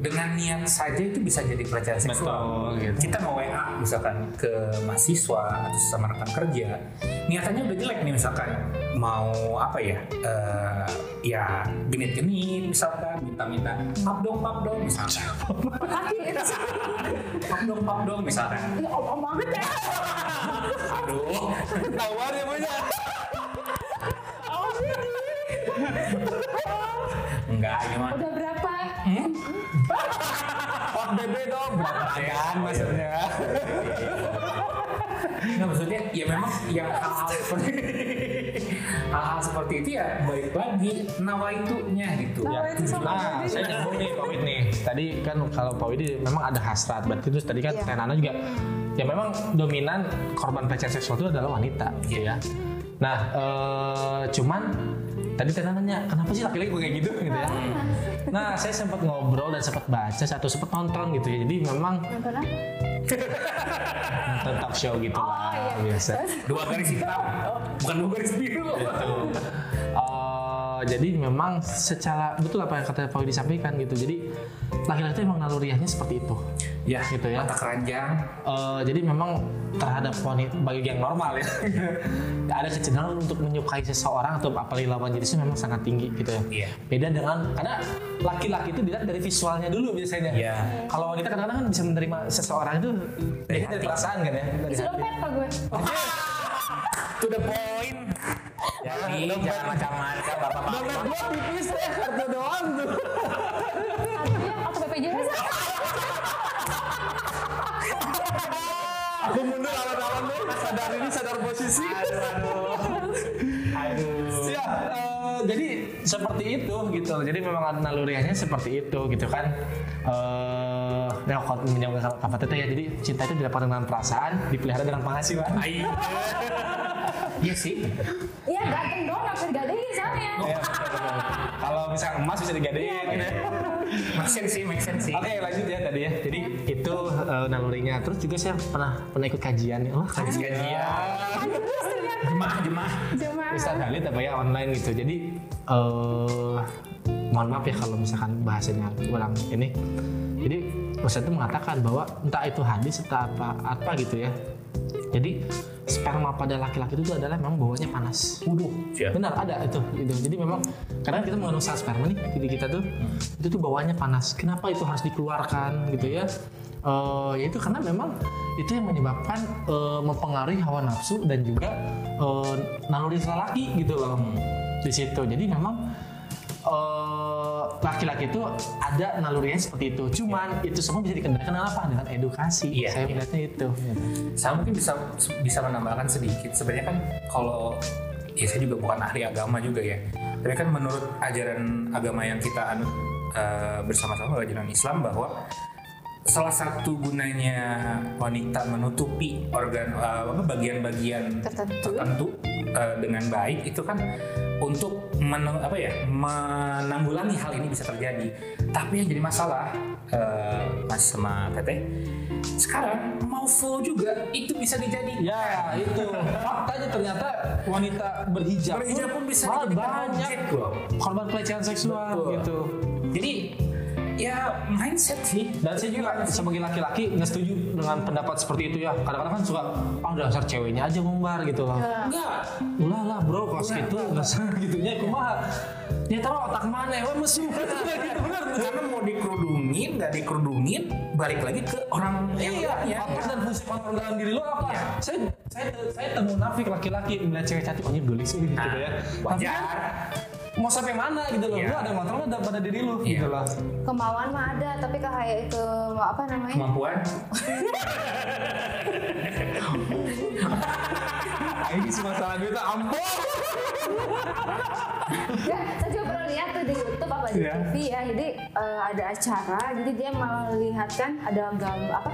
S2: dengan niat saja itu bisa jadi pelecehan seksual.
S1: Betul, gitu.
S2: Kita mau WA misalkan ke mahasiswa atau sama rekan kerja, niatannya udah jelek nih misalkan mau apa ya? eh, ya genit-genit misalkan, minta-minta pap dong, pap dong misalkan. pap dong, pap dong misalkan.
S3: Ya om banget ya.
S2: Aduh,
S1: tawar ya punya
S2: enggak gimana?
S3: Udah berapa?
S1: Pak bebe dong berapa kan maksudnya
S2: Nah maksudnya ya memang yang hal-hal seperti hal-hal seperti itu ya baik lagi nawaitunya gitu.
S3: Nawa itu sama
S1: Nah, saya nyambung nih Pak Wid nih. Tadi kan kalau Pak Wid memang ada hasrat, berarti terus tadi kan
S3: Iya.
S1: Tenana juga ya memang dominan korban pelecehan seksual itu adalah wanita, gitu ya. Nah, eh, cuman tadi Tenana nanya, kenapa sih laki-laki kok kayak gitu gitu ya? Nah, saya sempat ngobrol dan sempat baca satu sempat nonton gitu ya. Jadi memang
S3: Nonton apa?
S1: nonton talk show gitu
S3: Oh,
S1: lah
S3: iya.
S1: biasa.
S2: Dua garis hitam, bukan dua garis biru.
S1: Eh, Eh, jadi memang secara betul apa yang kata Pak Widi disampaikan gitu. Jadi laki-laki itu emang naluriahnya seperti itu.
S2: Ya,
S1: Gitu ya.
S2: Mata keranjang.
S1: Eh, jadi memang terhadap wanita bagi yang normal ya ada kecenderungan untuk menyukai seseorang atau apalagi lawan jenisnya memang sangat tinggi gitu ya.
S2: Iya.
S1: Beda dengan karena laki-laki itu dilihat dari visualnya dulu biasanya.
S2: Iya.
S1: Kalau wanita kadang-kadang kan bisa menerima seseorang itu dari, dari perasaan kan ya. Dari hati.
S3: pak gue.
S2: To the point. Jadi jangan macam-macam bapak-bapak.
S1: Dompet gua tipis ya kartu doang tuh.
S3: Aduh, atau BPJS.
S1: Aku mundur alat-alat deh. Sadar ini sadar posisi.
S2: Aduh.
S1: Ya, eh, jadi seperti itu gitu. Jadi memang naluriahnya seperti itu gitu kan. Eh, ya kalau menyambung sama Kak Fatih ya. Jadi cinta itu didapatkan dengan perasaan, dipelihara dengan penghasilan.
S2: Ai. Iya sih.
S3: Iya ganteng doang nggak bisa digadein soalnya.
S1: Ya, betul. Kalau misalnya emas bisa digadein gitu. ya.
S2: Make sense sih, make sense sih.
S1: Oke lanjut ya tadi ya. Jadi itu eh, nalurinya. Terus juga saya pernah pernah ikut kajian. Oh kajian.
S3: Terus ternyata
S2: Jemaah, jemaah.
S3: jemaah.
S1: Ustaz Halid apa ya online gitu. Jadi eh mohon maaf ya kalau misalkan bahasanya kurang ini. Jadi Ustaz itu mengatakan bahwa entah itu hadis entah apa apa gitu ya. Jadi sperma pada laki-laki itu adalah memang bawahnya panas.
S2: Waduh. Siap.
S1: Benar ada itu gitu. Jadi memang karena kita mengandung sel sperma nih di kita tuh itu tuh bawahnya panas. Kenapa itu harus dikeluarkan gitu ya? Eh ya itu karena memang itu yang menyebabkan eh, mempengaruhi hawa nafsu dan juga eh, naluri lelaki gitu loh di situ. Jadi memang eh, laki-laki itu ada nalurinya seperti itu. Cuman itu semua bisa dikendalikan apa? Dengan edukasi.
S2: Iya,
S1: Saya
S2: iya.
S1: melihatnya itu. gitu.
S2: Saya mungkin bisa bisa menambahkan sedikit. Sebenarnya kan kalau ya saya juga bukan ahli agama juga ya. Tapi kan menurut ajaran agama yang kita anut eh, bersama-sama ajaran Islam bahwa salah satu gunanya wanita menutupi organ apa bagian-bagian
S3: Tertentu.
S2: tertentu eh, dengan baik itu kan untuk men- apa ya menanggulangi hal ini bisa terjadi. Tapi yang jadi masalah eh, Mas sama Teteh sekarang mau full juga itu bisa dijadi
S1: Ya itu faktanya ternyata wanita berhijab,
S2: Berhijab pun bisa
S1: malah
S2: dijadikan
S1: banyak korban pelecehan seksual
S2: Betul.
S1: gitu.
S2: Jadi ya mindset sih.
S1: Dan saya juga sebagai laki-laki nggak setuju dengan pendapat seperti itu ya. Kadang-kadang kan suka, ah dasar ceweknya aja ngumbar gitu loh.
S2: Enggak.
S1: Ulah lah bro, kalau
S2: Enggak,
S1: gitu dasar gitunya kumaha. Ya taruh otak mana ya, mesum gitu.
S2: Karena mau dikerudungin, nggak dikerudungin, balik lagi ke orang
S1: Iya,
S2: ya.
S1: otak dan fungsi kontrol dalam diri lo apa? Saya saya saya temu nafik laki-laki melihat cewek cantik, oh ini gelis gitu
S2: Nah,
S1: ya. Tapi
S2: wajar.
S1: Mau sampai mana gitu loh?
S2: Iya.
S1: Lu ada kontrol ada pada diri lu
S2: Iya.
S1: gitu loh.
S3: Kemauan mah ada, tapi kayak itu apa namanya?
S2: Kemampuan.
S1: Ini sih masalah duit ampun.
S3: Ya, lihat tuh di YouTube apa di
S1: Iya.
S3: TV ya. Jadi eh, ada acara, jadi dia melihatkan ada gambar apa?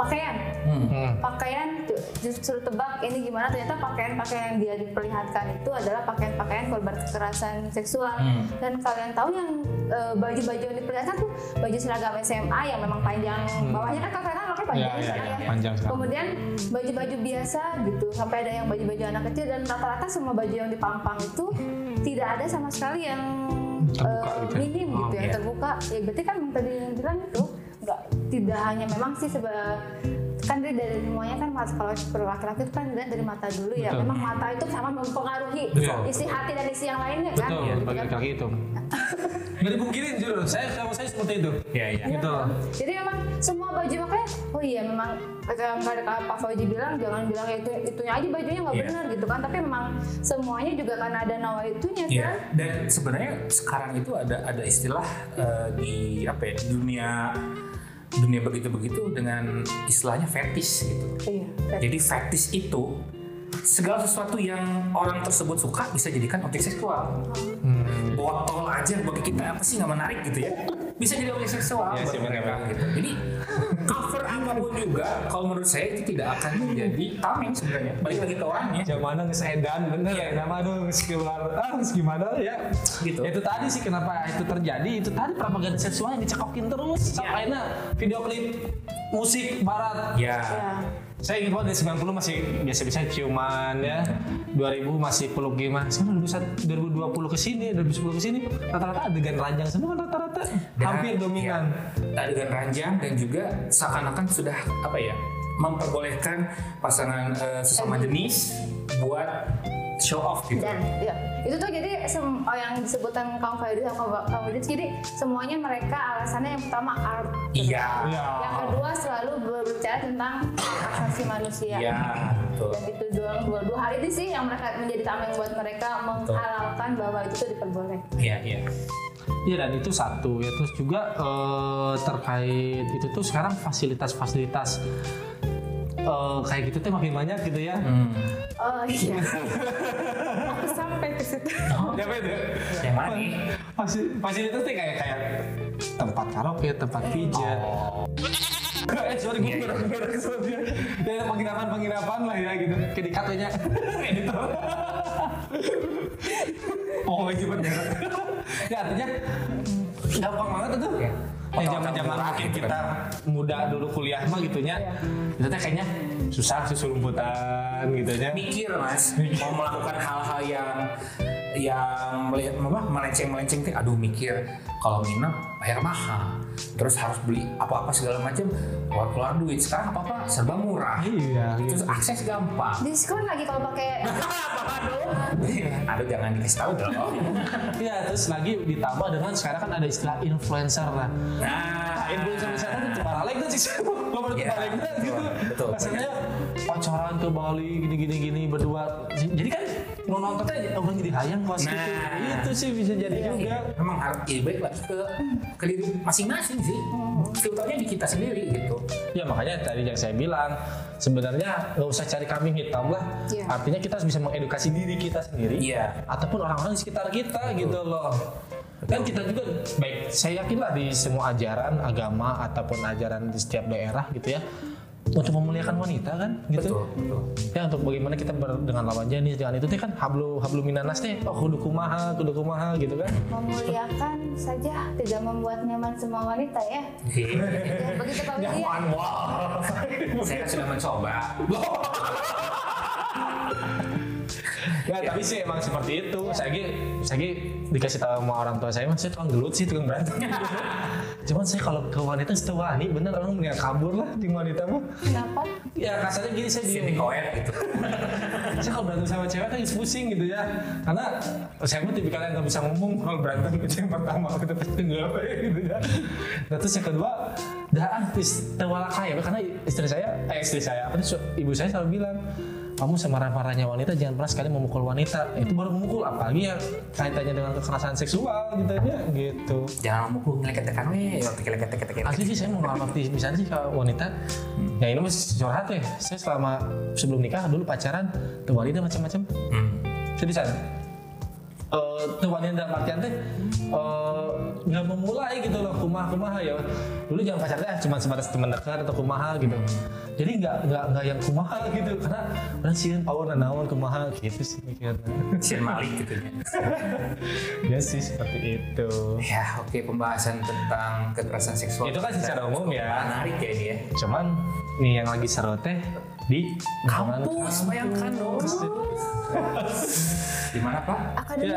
S3: Pakaian.
S1: Hmm.
S3: Pakaian justru tebak ini gimana ternyata pakaian-pakaian yang dia diperlihatkan itu adalah pakaian-pakaian korban kekerasan seksual.
S2: Hmm.
S3: Dan kalian tahu yang eh, baju-baju yang diperlihatkan tuh baju seragam SMA yang memang panjang bawahnya kan kakak kan pakai panjang
S1: Hmm. Iya, iya,
S3: sekarang
S1: iya,
S3: ya.
S1: panjang sekarang.
S3: Kemudian baju-baju biasa gitu sampai ada yang baju-baju anak kecil dan rata-rata semua baju yang dipampang itu tidak ada sama sekali yang
S1: Terbuka
S3: eh,
S1: gitu ya?
S3: minim
S1: Oh,
S3: gitu yang
S2: iya.
S3: terbuka. Ya berarti kan yang tadi yang bilang itu nggak tidak hanya memang sih seba kan dari, dari semuanya kan kalau laki-laki itu kan dilihat dari mata dulu ya
S1: Betul.
S3: memang mata itu sama mempengaruhi
S1: Betul.
S3: isi hati dan isi yang lainnya kan
S1: Betul,
S3: Gitu
S1: bagi
S3: kan.
S1: laki-laki itu. Nggak dipungkirin jujur, saya sama saya seperti itu.
S2: Iya, iya.
S3: Iya.
S1: Gitu loh.
S3: Jadi memang semua baju makanya oh iya memang ada Pak Fauji bilang jangan bilang ya itu itunya aja bajunya nggak
S2: Iya.
S3: benar gitu kan tapi memang semuanya juga kan ada nawa itunya
S2: Iya.
S3: kan.
S2: Dan sebenarnya sekarang itu ada ada istilah eh, di apa ya di dunia dunia begitu-begitu dengan istilahnya fetish gitu.
S3: Iya.
S2: Jadi fetish itu segala sesuatu yang orang tersebut suka bisa jadikan objek seksual.
S1: Hmm.
S2: Botol aja bagi kita apa sih nggak menarik gitu ya? Bisa jadi objek seksual
S1: Iya
S2: buat
S1: sih,
S2: mereka gitu. Jadi cover apa pun juga, kalau menurut saya itu tidak akan menjadi tameng sebenarnya. Balik lagi ke orangnya.
S1: Zaman nges edan bener ya nama nges keluar ah gimana ya
S2: Gitu.
S1: Ya, itu tadi sih kenapa itu terjadi itu tadi propaganda seksual yang dicekokin terus sampai akhirnya video klip musik barat
S2: Ya.
S3: Ya.
S1: Saya ingat banget di 90 masih biasa-biasa ciuman ya. 2000 masih peluk gimana. Sekarang 2020 ke sini, 2010 ke sini rata-rata adegan ranjang semua kan rata-rata hampir dominan.
S2: ya, adegan ranjang dan juga seakan-akan sudah apa ya memperbolehkan pasangan eh, sesama jenis buat show off gitu.
S3: dan ya itu tuh jadi sem- oh, yang disebutkan kaum Faidis sama kaum Faidis, jadi semuanya mereka alasannya yang pertama art
S2: Iya.
S1: Iya.
S3: yang kedua selalu berbicara tentang asasi manusia
S2: Iya, betul.
S3: dan itu dua, dua, dua hal itu sih yang mereka menjadi tameng buat mereka menghalalkan bahwa itu tuh diperbolehkan
S2: Iya, iya.
S1: Iya dan itu satu ya terus juga eh, terkait itu tuh sekarang fasilitas-fasilitas kayak gitu tuh makin banyak gitu ya.
S2: Hmm.
S3: oh iya aku sampai ke situ
S1: Ya apa itu?
S2: Yang mana
S1: Fasilitas tuh kayak kayak tempat karaoke, tempat pijat. eh sorry gue berak-berak sebelumnya. Ya penginapan penginapan lah ya gitu. Kayak di katanya editor. Oh cepet banget. ya artinya gampang banget tuh.
S2: Ya.
S1: Ya zaman-zaman mungkin
S2: gitu
S1: kita muda dulu kuliah mah gitunya. Itu teh kayaknya susah susul rumputan gitu ya.
S2: Mikir mas, mau melakukan hal-hal yang yang melihat apa melenceng melenceng aduh mikir. Kalau nginep bayar mahal terus harus beli apa-apa segala macam. Keluar keluar duit. Sekarang apa apa serba murah.
S1: Iya,
S2: terus akses gampang.
S3: Diskon lagi kalau pakai
S2: aduh. Jangan dikasih tahu dong.
S1: Iya, terus lagi ditambah dengan sekarang kan ada istilah influencer lah.
S2: nah.
S1: Influencer wisata itu balik tuh sih. Nggak pernah
S2: Iya,
S1: balik
S2: betul,
S1: gitu.
S2: betul.
S1: rasanya pacaran ke Bali gini gini gini berdua. Jadi kan mau nontonnya orang jadi hayang pas
S2: Nah.
S1: gitu itu sih bisa jadi juga.
S2: memang harus ya, baik lagi ke ke diri masing-masing sih filternya di kita sendiri gitu.
S1: Ya makanya tadi yang saya bilang sebenarnya nggak usah cari kambing hitam lah.
S3: Iya.
S1: artinya kita harus bisa mengedukasi diri kita sendiri.
S2: Iya.
S1: ataupun orang-orang di sekitar kita gitu loh. Kan kita juga baik saya yakin lah di semua ajaran agama ataupun ajaran di setiap daerah gitu ya untuk memuliakan wanita kan gitu
S2: betul betul
S1: ya untuk bagaimana kita ber, dengan lawan jenis dengan itu kan hablu hablu minanas teh oh kudu kumaha kudu kumaha gitu kan
S3: memuliakan saja tidak membuat nyaman semua wanita ya
S2: Iya.
S3: Ya, begitu kalau dia.
S2: Saya sudah mencoba.
S1: ya tapi sih emang seperti itu. Saya lagi saya lagi dikasih tahu sama orang tua saya mas saya tukang gelut sih tukang berantem. Cuman saya kalau ke wanita itu wani bener orang mendingan kabur lah di wanita mah
S3: kenapa?
S1: Ya kasarnya gini saya
S2: Sini koet gitu.
S1: saya kalau berantem sama cewek kan pusing gitu ya. Karena saya mah tipikal yang nggak bisa ngomong kalau berantem itu yang pertama kita pasti nggak apa ya? gitu ya. Nah terus yang kedua dah artis tewala kaya. Karena istri saya eh istri saya apa ibu saya selalu bilang kamu semarah-marahnya wanita jangan pernah sekali memukul wanita itu baru memukul apalagi yang kaitannya dengan kekerasan seksual gitu ya gitu
S2: Jangan memukul ngeleket-tekan we, waktu keleket-tekan.
S1: Asli sih saya mau di bisa sih ke wanita. Ya ini masih curhat ya. Saya selama sebelum nikah dulu pacaran tuh wanita macam-macam.
S2: Hmm.
S1: Saya di sana. Eh, tuh wanita dalam artian teh eh, nggak memulai gitu loh kumaha kumaha ya dulu jangan pacarnya cuma sebatas teman dekat atau kumaha gitu jadi nggak nggak nggak yang kumaha gitu karena orang sih power naon kumaha gitu sih mikirnya
S2: Sian Malik gitu ya.
S1: ya sih seperti itu
S2: Ya, oke pembahasan tentang kekerasan seksual.
S1: itu kan secara umum ya
S2: Menarik ya ini ya.
S1: Cuman nih yang lagi seru teh di lingkungan
S2: Kampus, bayangkan dong. Di mana Pak?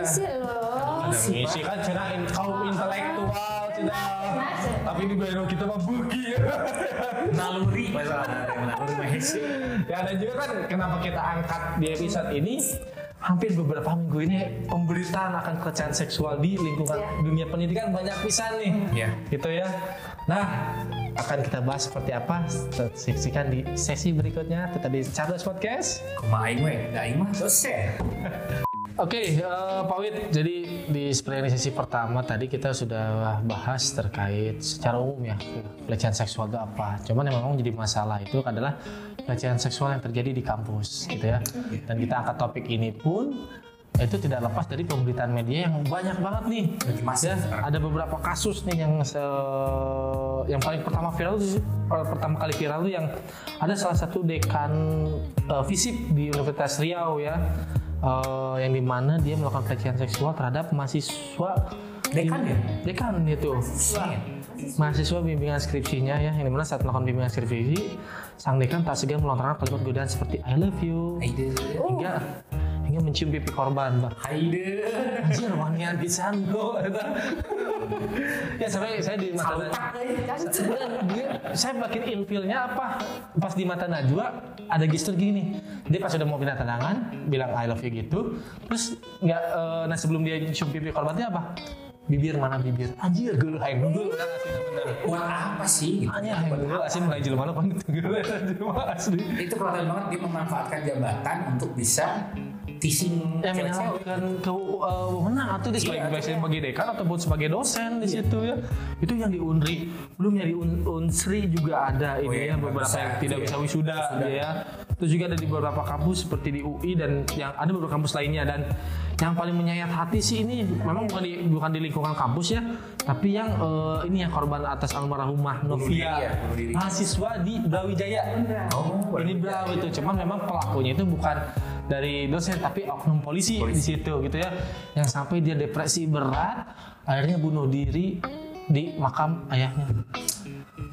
S3: Akademisi loh
S1: Ada misi kan cina in, kaum intelektual cina. Tapi di baru kita mah buki ya.
S2: Naluri
S1: ya dan juga kan kenapa kita angkat di episode ini hampir beberapa minggu ini pemberitaan akan pelecehan seksual di lingkungan
S3: Iya.
S1: dunia pendidikan banyak pisan nih
S2: Iya.
S1: gitu ya nah akan kita bahas seperti apa saksikan di sesi berikutnya tetap di Charles Podcast
S2: Kumaha aing we, da aing mah dosen.
S1: Oke, eh, Pak Wid, jadi di seperti sesi pertama tadi kita sudah bahas terkait secara umum ya pelecehan seksual itu apa. Cuman yang memang jadi masalah itu adalah pelecehan seksual yang terjadi di kampus, gitu ya. Dan kita angkat topik ini pun itu tidak lepas dari pemberitaan media yang banyak banget nih.
S2: Masif
S1: Ya, ada beberapa kasus nih yang se- yang paling pertama viral tuh pertama kali viral tuh yang ada salah satu dekan eh, FISIP di Universitas Riau ya eh, yang di mana dia melakukan pelecehan seksual terhadap mahasiswa
S2: Dekan ya?
S1: dekan itu mahasiswa bimbingan skripsinya ya yang di mana saat melakukan bimbingan skripsi sang dekan tak segan melontarkan kalimat godaan seperti I love you. Hingga hingga mencium pipi korban Mbak.
S2: Haide.
S1: Anjir wangian pisan bro ya sampai saya di mata Sebenarnya dia, saya makin ilfilnya apa? Pas di mata Najwa ada gestur gini dia pas udah mau pindah tendangan bilang I love you gitu. Terus nggak eh, nah sebelum dia cium pipi korbannya apa? Bibir mana bibir? Anjir gue hayang dulu kan aslinya bener
S2: Buat apa sih? Gitu.
S1: anjir hayang dulu asli mulai mana panggil jelema asli.
S2: Itu kelihatan banget dia memanfaatkan jabatan untuk bisa teasing
S1: yang menyalahkan ke uh, atau dia sebagai,
S2: Iya,
S1: sebagai dekan ataupun sebagai dosen di situ ya. Itu yang di Unri. Belum yang di Un- Unsri juga ada ini
S2: Oh, iya,
S1: ya beberapa
S2: bisa,
S1: yang tidak
S2: iya.
S1: bisa wisuda ya. Terus juga ada di beberapa kampus seperti di UI dan yang ada beberapa kampus lainnya. Dan yang paling menyayat hati sih ini memang bukan di bukan di lingkungan kampus ya tapi yang eh, ini yang korban atas almarhumah
S2: ya,
S1: Novia
S2: diri.
S1: mahasiswa di Brawijaya.
S2: Oh,
S1: ini Brau itu cuman memang pelakunya itu bukan dari dosen tapi oknum polisi, di situ gitu ya. Yang sampai dia depresi berat akhirnya bunuh diri di makam ayahnya.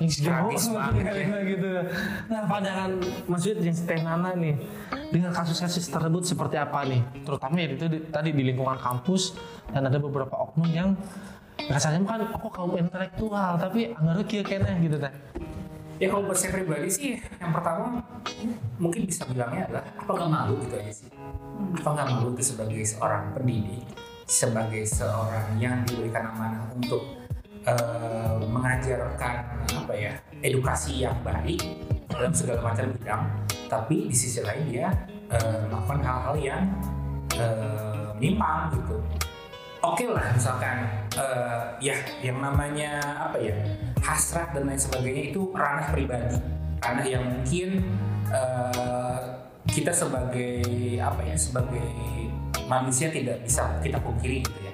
S1: Yang sejauh gitu. Nah pandangan Yud yang Teh Nana nih dengan kasus-kasus tersebut seperti apa nih? Terutama ya itu di- tadi di lingkungan kampus dan ada beberapa oknum yang rasanya kan aku kaum intelektual tapi anggarnya kia kene gitu teh
S2: Ya kalau buat saya pribadi sih, yang pertama mungkin bisa bilangnya adalah apa nggak malu gitu aja sih. Apa nggak malu itu sebagai seorang pendidik, sebagai seorang yang diberikan amanah untuk eh, mengajarkan apa ya edukasi yang baik dalam segala macam bidang, tapi di sisi lain dia eh, melakukan hal-hal yang eh, menyimpang gitu. Oke lah misalkan eh, ya yang namanya apa ya hasrat dan lain sebagainya itu ranah pribadi ranah yang mungkin eh, kita sebagai apa ya sebagai manusia tidak bisa kita pungkiri gitu ya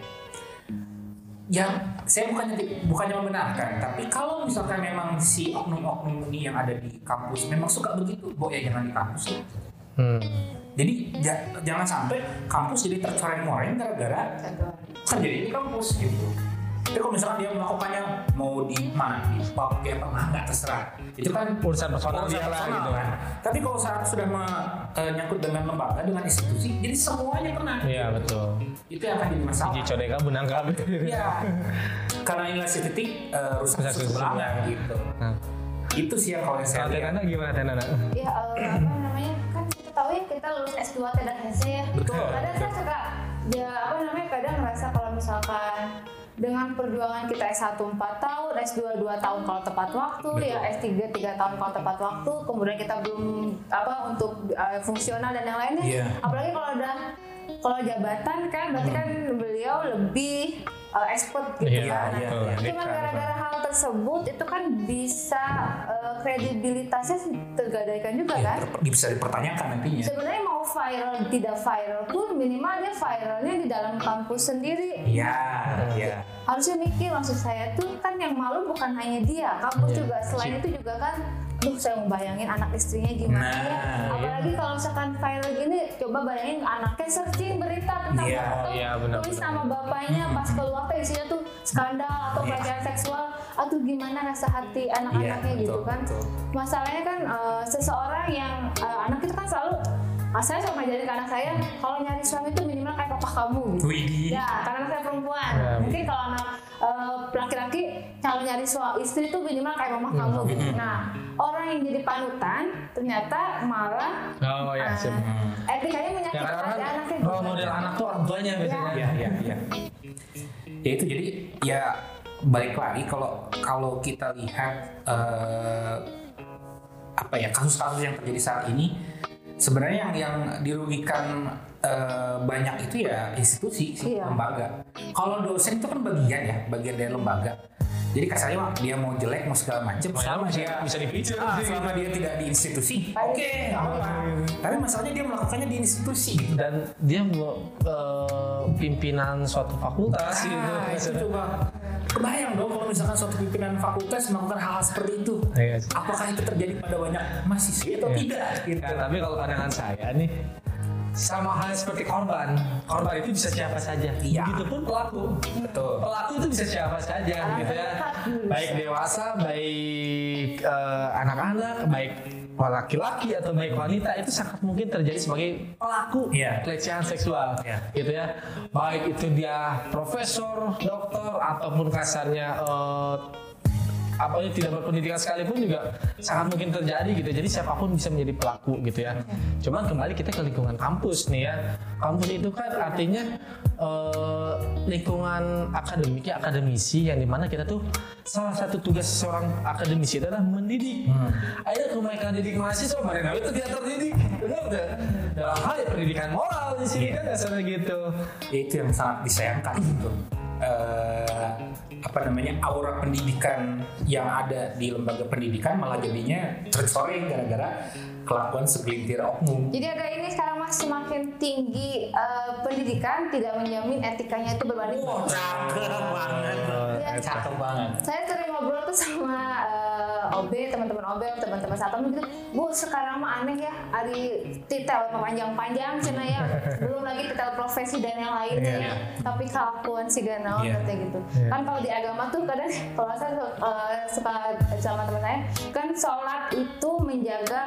S2: yang saya bukannya bukannya membenarkan tapi kalau misalkan memang si oknum-oknum ini yang ada di kampus memang suka begitu bo ya jangan di kampus lah
S1: hmm.
S2: jadi ja- jangan sampai kampus jadi tercoreng-coreng gara-gara terjadi di kampus gitu. Tapi kalau misalkan dia melakukannya mau di mana di pub kayak apa nggak terserah. Itu kan
S1: Urusan personal
S2: urusan
S1: dia lah,
S2: personal
S1: gitu.
S2: kan. Tapi kalau saat sudah menyangkut dengan lembaga dengan institusi, jadi semuanya kena.
S1: Iya betul.
S2: Itu yang akan jadi masalah.
S1: Ji codeka benang kabel.
S2: Iya. Karena inilah si titik eh, rusak belanga gitu.
S1: Nah,
S2: Itu sih yang kalau yang saya lihat.
S1: Tenana gimana Tenana?
S3: ya eh, apa namanya kan kita tahu ya kita lulus S2 tidak HC ya
S2: Betul.
S3: kadang saya suka ya apa namanya kadang ngerasa kalau misalkan dengan perjuangan kita S1 4 tahun, S2 2 tahun kalau tepat waktu, ya S3 3 tahun kalau tepat waktu, kemudian kita belum apa untuk eh, fungsional dan yang lainnya.
S2: Iya.
S3: Apalagi kalau udah kalau jabatan kan berarti kan beliau lebih eh, expert gitu
S1: Iya,
S3: kan.
S2: iya,
S3: Nah,
S2: iya.
S3: Cuma gara-gara hal tersebut itu kan bisa eh, kredibilitasnya tergadaikan juga
S2: Ya,
S3: kan.
S2: ter- bisa dipertanyakan nantinya.
S3: Sebenarnya mau viral tidak viral pun minimal dia viralnya di dalam kampus sendiri.
S2: Iya, iya.
S3: Harusnya mikir maksud saya tuh kan yang malu bukan hanya dia, kampus
S1: Iya,
S3: juga. Selain itu juga kan, duh saya mau bayangin anak istrinya gimana
S2: Nah,
S3: ya. Apalagi kalau misalkan viral gini, coba bayangin anaknya searching berita tentang
S2: Iya,
S3: foto,
S1: iya, benar,
S3: tulis nama bapaknya pas keluar tuh isinya tuh skandal atau
S2: Iya.
S3: pelecehan seksual. Aduh gimana rasa hati anak-anaknya
S2: Iya,
S3: gitu
S2: betul,
S3: kan?
S2: betul.
S3: masalahnya kan eh, seseorang yang eh, anak itu kan selalu ah, saya sama jadi ke anak saya kalau nyari suami itu minimal kayak papa kamu gitu
S2: Widih.
S3: ya karena anak saya perempuan
S1: Ya,
S3: mungkin kalau anak eh, laki-laki kalau nyari suami istri itu minimal kayak mama
S1: Hmm.
S3: kamu gitu nah orang yang jadi panutan ternyata malah
S1: Oh ya,
S3: eh,
S1: sip.
S3: etikanya
S1: Ya
S3: menyakitkan
S1: karena kan
S3: anaknya
S1: role
S3: gitu.
S1: model anak tuh orang tuanya biasanya.
S2: Iya, iya, iya. Ya itu jadi ya balik lagi kalau kalau kita lihat eh, apa ya kasus-kasus yang terjadi saat ini sebenarnya yang yang dirugikan eh, banyak itu ya institusi sih,
S3: Iya.
S2: lembaga. Kalau dosen itu kan bagian ya, bagian dari lembaga. Jadi kasarnya mah dia mau jelek mau segala macam selama
S1: bisa,
S2: dia
S1: bisa dipicu.
S2: Ah, selama dia tidak di institusi, oke, apa-apa. Tapi masalahnya dia melakukannya di institusi gitu.
S1: Dan dia mau eh, pimpinan suatu fakultas gitu.
S2: Ah, itu coba kebayang dong kalau misalkan suatu pimpinan fakultas melakukan hal, -hal seperti itu.
S1: Iya sih.
S2: Apakah itu terjadi pada banyak mahasiswa atau
S1: Iya.
S2: tidak? Gitu.
S1: Ya, tapi kalau pandangan saya nih sama halnya seperti korban. Korban itu bisa siapa saja.
S2: Iya.
S1: Begitupun pelaku.
S2: Betul.
S1: Pelaku itu bisa siapa saja gitu ya. Baik dewasa, baik eh, anak-anak, baik laki-laki atau baik wanita itu sangat mungkin terjadi sebagai pelaku
S2: Iya.
S1: pelecehan seksual
S2: Iya.
S1: gitu ya baik itu dia profesor dokter ataupun kasarnya eh, apa ya tidak berpendidikan sekalipun juga sangat mungkin terjadi gitu. Jadi siapa pun bisa menjadi pelaku gitu ya. Cuman kembali kita ke lingkungan kampus nih ya. Kampus itu kan artinya eh, lingkungan akademik ya akademisi yang di mana kita tuh salah satu tugas seorang akademisi adalah mendidik. Ayo kebaikan didik mahasiswa mereka itu tidak terdidik. Benar nggak? dalam hal ya pendidikan moral di sini kan dasarnya gitu.
S2: Ya, itu yang sangat disayangkan gitu. Eh, apa namanya aura pendidikan yang ada di lembaga pendidikan malah jadinya tercoreng gara-gara kelakuan segelintir oknum.
S3: Jadi agak ini sekarang mas semakin tinggi eh, pendidikan tidak menjamin etikanya itu berbanding
S2: Oh, cakep banget.
S3: Iya.
S2: Cakep banget.
S3: saya sering ngobrol tuh sama eh, OB teman-teman OB teman-teman satam gitu. Bu sekarang mah aneh ya ada titel panjang-panjang cina ya. Belum lagi titel profesi dan yang lainnya ya. tapi kelakuan si ganau
S2: Iya.
S3: katanya gitu. Kan kalau di agama tuh kadang kalau saya eh, suka sama teman saya kan sholat itu menjaga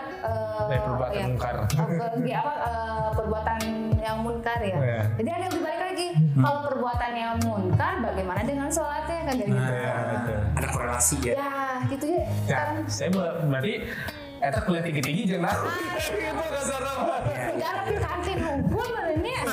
S1: Dari perbuatan
S3: ya,
S1: mungkar.
S3: apa, apa eh, perbuatan yang munkar ya.
S1: Iya.
S3: jadi ada yang dibalik lagi. Kalau perbuatan yang munkar bagaimana dengan sholatnya? Kan gitu.
S2: Ada korelasi ya.
S3: ya gitu ya
S1: Ya,
S3: sekarang
S1: saya ber- berarti Eta kuliah tinggi-tinggi jenah Gitu kasar nama.
S3: nggak ada kantin hukum ini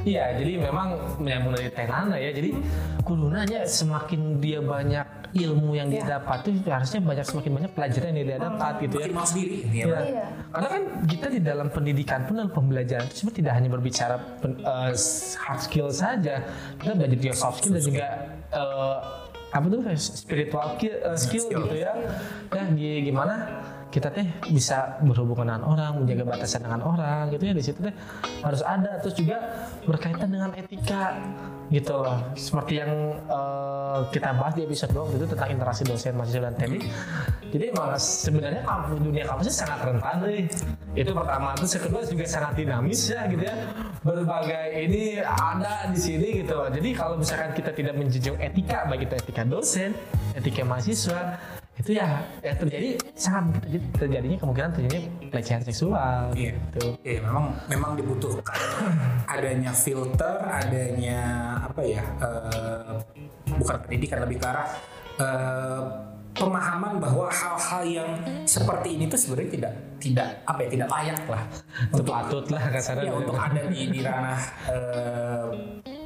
S1: Iya, jadi memang menyambung dari Tenana ya. Jadi kudunanya semakin dia banyak ilmu yang dia dapat tuh harusnya banyak semakin banyak pelajaran yang dia dapat gitu ya.
S2: Makin mau sendiri. Iya,
S1: Iya.
S3: Iya.
S1: Karena kan kita di dalam pendidikan pun dalam pembelajaran itu sebenarnya tidak hanya berbicara pen- eh, hard skill saja, kita belajar juga soft skill dan juga eh, apa tuh spiritual ki- eh, skill,
S2: Skill.
S1: gitu ya. Ya gi- gimana kita teh bisa berhubungan dengan orang, menjaga batasan dengan orang gitu ya di situ teh harus ada terus juga berkaitan dengan etika gitu loh. Seperti yang eh, kita bahas di episode 2 itu tentang interaksi dosen mahasiswa dan teknik. Jadi emang sebenarnya dunia kampusnya sangat rentan nih. Itu pertama, terus kedua juga sangat dinamis ya gitu ya. Berbagai ini ada di sini gitu loh. Jadi kalau misalkan kita tidak menjunjung etika, baik itu etika dosen, etika mahasiswa, itu ya yang terjadi sangat terjadi, terjadinya kemungkinan terjadinya pelecehan seksual
S2: Iya.
S1: gitu.
S2: Iya, memang memang dibutuhkan adanya filter, adanya apa ya? eh, bukan pendidikan lebih ke arah eh, pemahaman bahwa hal-hal yang seperti ini tuh sebenarnya tidak tidak apa ya tidak layak lah
S1: Itu patut lah kasarnya.
S2: ya, untuk ada di, di ranah eh,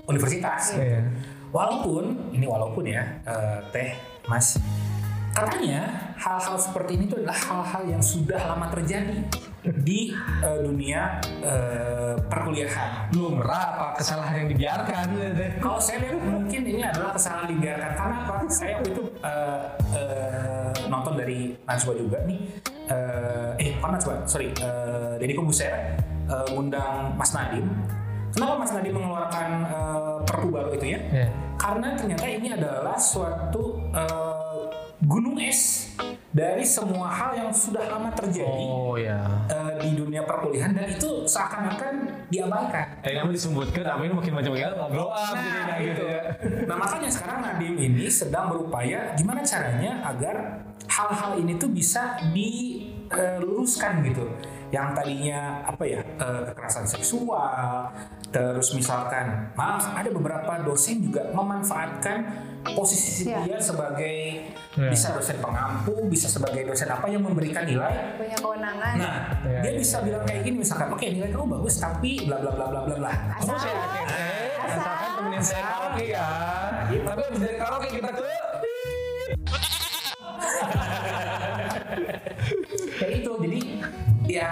S2: universitas.
S1: Iya.
S2: Walaupun ini walaupun ya eh, teh mas katanya hal-hal seperti ini tuh adalah hal-hal yang sudah lama terjadi di eh, dunia eh, perkuliahan.
S1: lumrah apa kesalahan yang dibiarkan.
S2: Kalau saya lihat mungkin ini adalah kesalahan dibiarkan karena apa? Saya waktu itu eh, eh, nonton dari Najwa juga nih. Eh, eh bukan Najwa, sorry. Eh, Deddy Kobuser eh, ngundang Mas Nadim. Kenapa Mas Nadim mengeluarkan eh, perpu baru itu ya?
S1: Iya.
S2: Karena ternyata ini adalah suatu eh, gunung es dari semua hal yang sudah lama terjadi
S1: Oh ya.
S2: eh, di dunia perkuliahan dan itu seakan-akan diabaikan.
S1: Kayak kamu disebutkan, tapi ini makin macam-macam ngobrol up
S2: Nah,
S1: gitu
S2: itu.
S1: ya.
S2: Nah makanya sekarang Nadim ini sedang berupaya gimana caranya agar hal-hal ini tuh bisa diluruskan gitu. Yang tadinya apa ya eh, kekerasan seksual, terus misalkan maaf ada beberapa dosen juga memanfaatkan posisi
S3: Iya.
S2: dia sebagai
S1: Iya.
S2: bisa dosen pengampu, bisa sebagai dosen apa yang memberikan nilai
S3: punya kewenangan
S2: Nah,
S1: Iya,
S2: dia
S1: iya.
S2: bisa bilang kayak gini misalkan, oke nilai kamu bagus tapi bla bla bla bla bla bla.
S3: asal
S1: saya Asalkan temenin saya karaoke ya. Tapi habis dari karaoke kita ke
S2: Kayak ya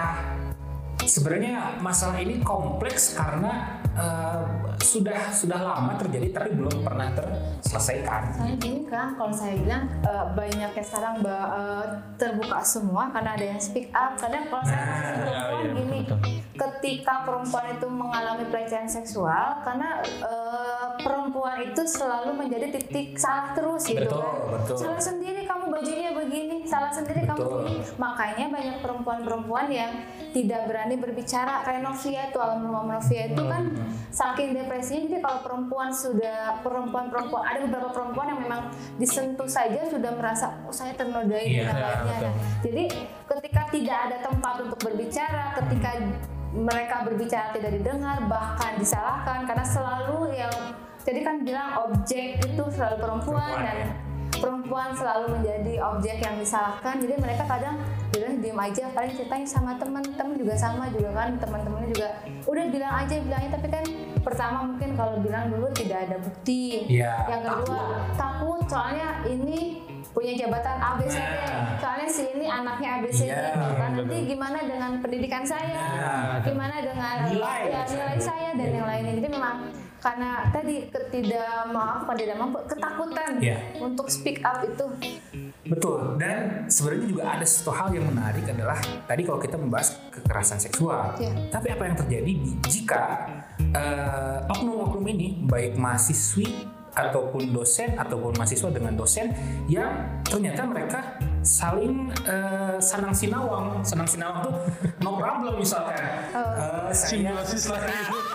S2: sebenarnya masalah ini kompleks karena eh, sudah sudah lama terjadi tapi belum pernah terselesaikan.
S3: Soalnya gini kan, kalau saya bilang eh, banyaknya sekarang eh, terbuka semua karena ada yang speak up. Kadang kalau saya
S2: Nah,
S3: masih perempuan
S1: iya,
S3: gini,
S1: betul.
S3: ket- ketika perempuan itu mengalami pelecehan seksual karena eh, perempuan itu selalu menjadi titik salah terus gitu
S2: Betul,
S3: kan
S2: betul.
S3: salah sendiri kamu bajunya begini salah sendiri kamu
S2: Betul.
S3: begini makanya banyak perempuan-perempuan yang tidak berani berbicara kayak Novia itu alam rumah Novia itu kan
S2: Hmm.
S3: Saking depresinya jadi kalau perempuan sudah perempuan-perempuan ada beberapa perempuan yang memang disentuh saja sudah merasa oh, saya ternodai
S2: Iya,
S3: dan lainnya. Nah, jadi ketika tidak ada tempat untuk berbicara, ketika mereka berbicara tidak didengar, bahkan disalahkan karena selalu yang jadi kan bilang objek itu selalu perempuan,
S2: Perempuan,
S3: dan
S2: ya.
S3: Perempuan selalu menjadi objek yang disalahkan. Jadi mereka kadang bilang diem aja, paling ceritanya sama teman-teman juga sama juga kan teman-temannya juga udah bilang aja bilangnya tapi kan pertama mungkin kalau bilang dulu tidak ada bukti.
S2: Iya,
S3: Yang kedua takut soalnya ini punya jabatan ABCD.
S2: Nah.
S3: Soalnya si ini anaknya ABCD
S2: Iya,
S3: gitu kan. Nanti gimana dengan pendidikan saya?
S2: Nah.
S3: Gimana dengan
S2: Nilai.
S3: ya, nilai saya dan yang lainnya. Jadi memang karena tadi ketidak maaf tidak mampu ketakutan
S2: Iya.
S3: untuk speak up itu
S2: Betul. Dan sebenarnya juga ada satu hal yang menarik adalah tadi kalau kita membahas kekerasan seksual.
S3: Iya.
S2: Tapi apa yang terjadi di- jika eh, oknum-oknum ini baik mahasiswi ataupun dosen ataupun mahasiswa dengan dosen yang ternyata mereka saling eh, sanang sinawang, sanang sinawang tuh no problem misalkan.
S3: Oh.
S2: Eh, saya
S1: Simbiosis lah.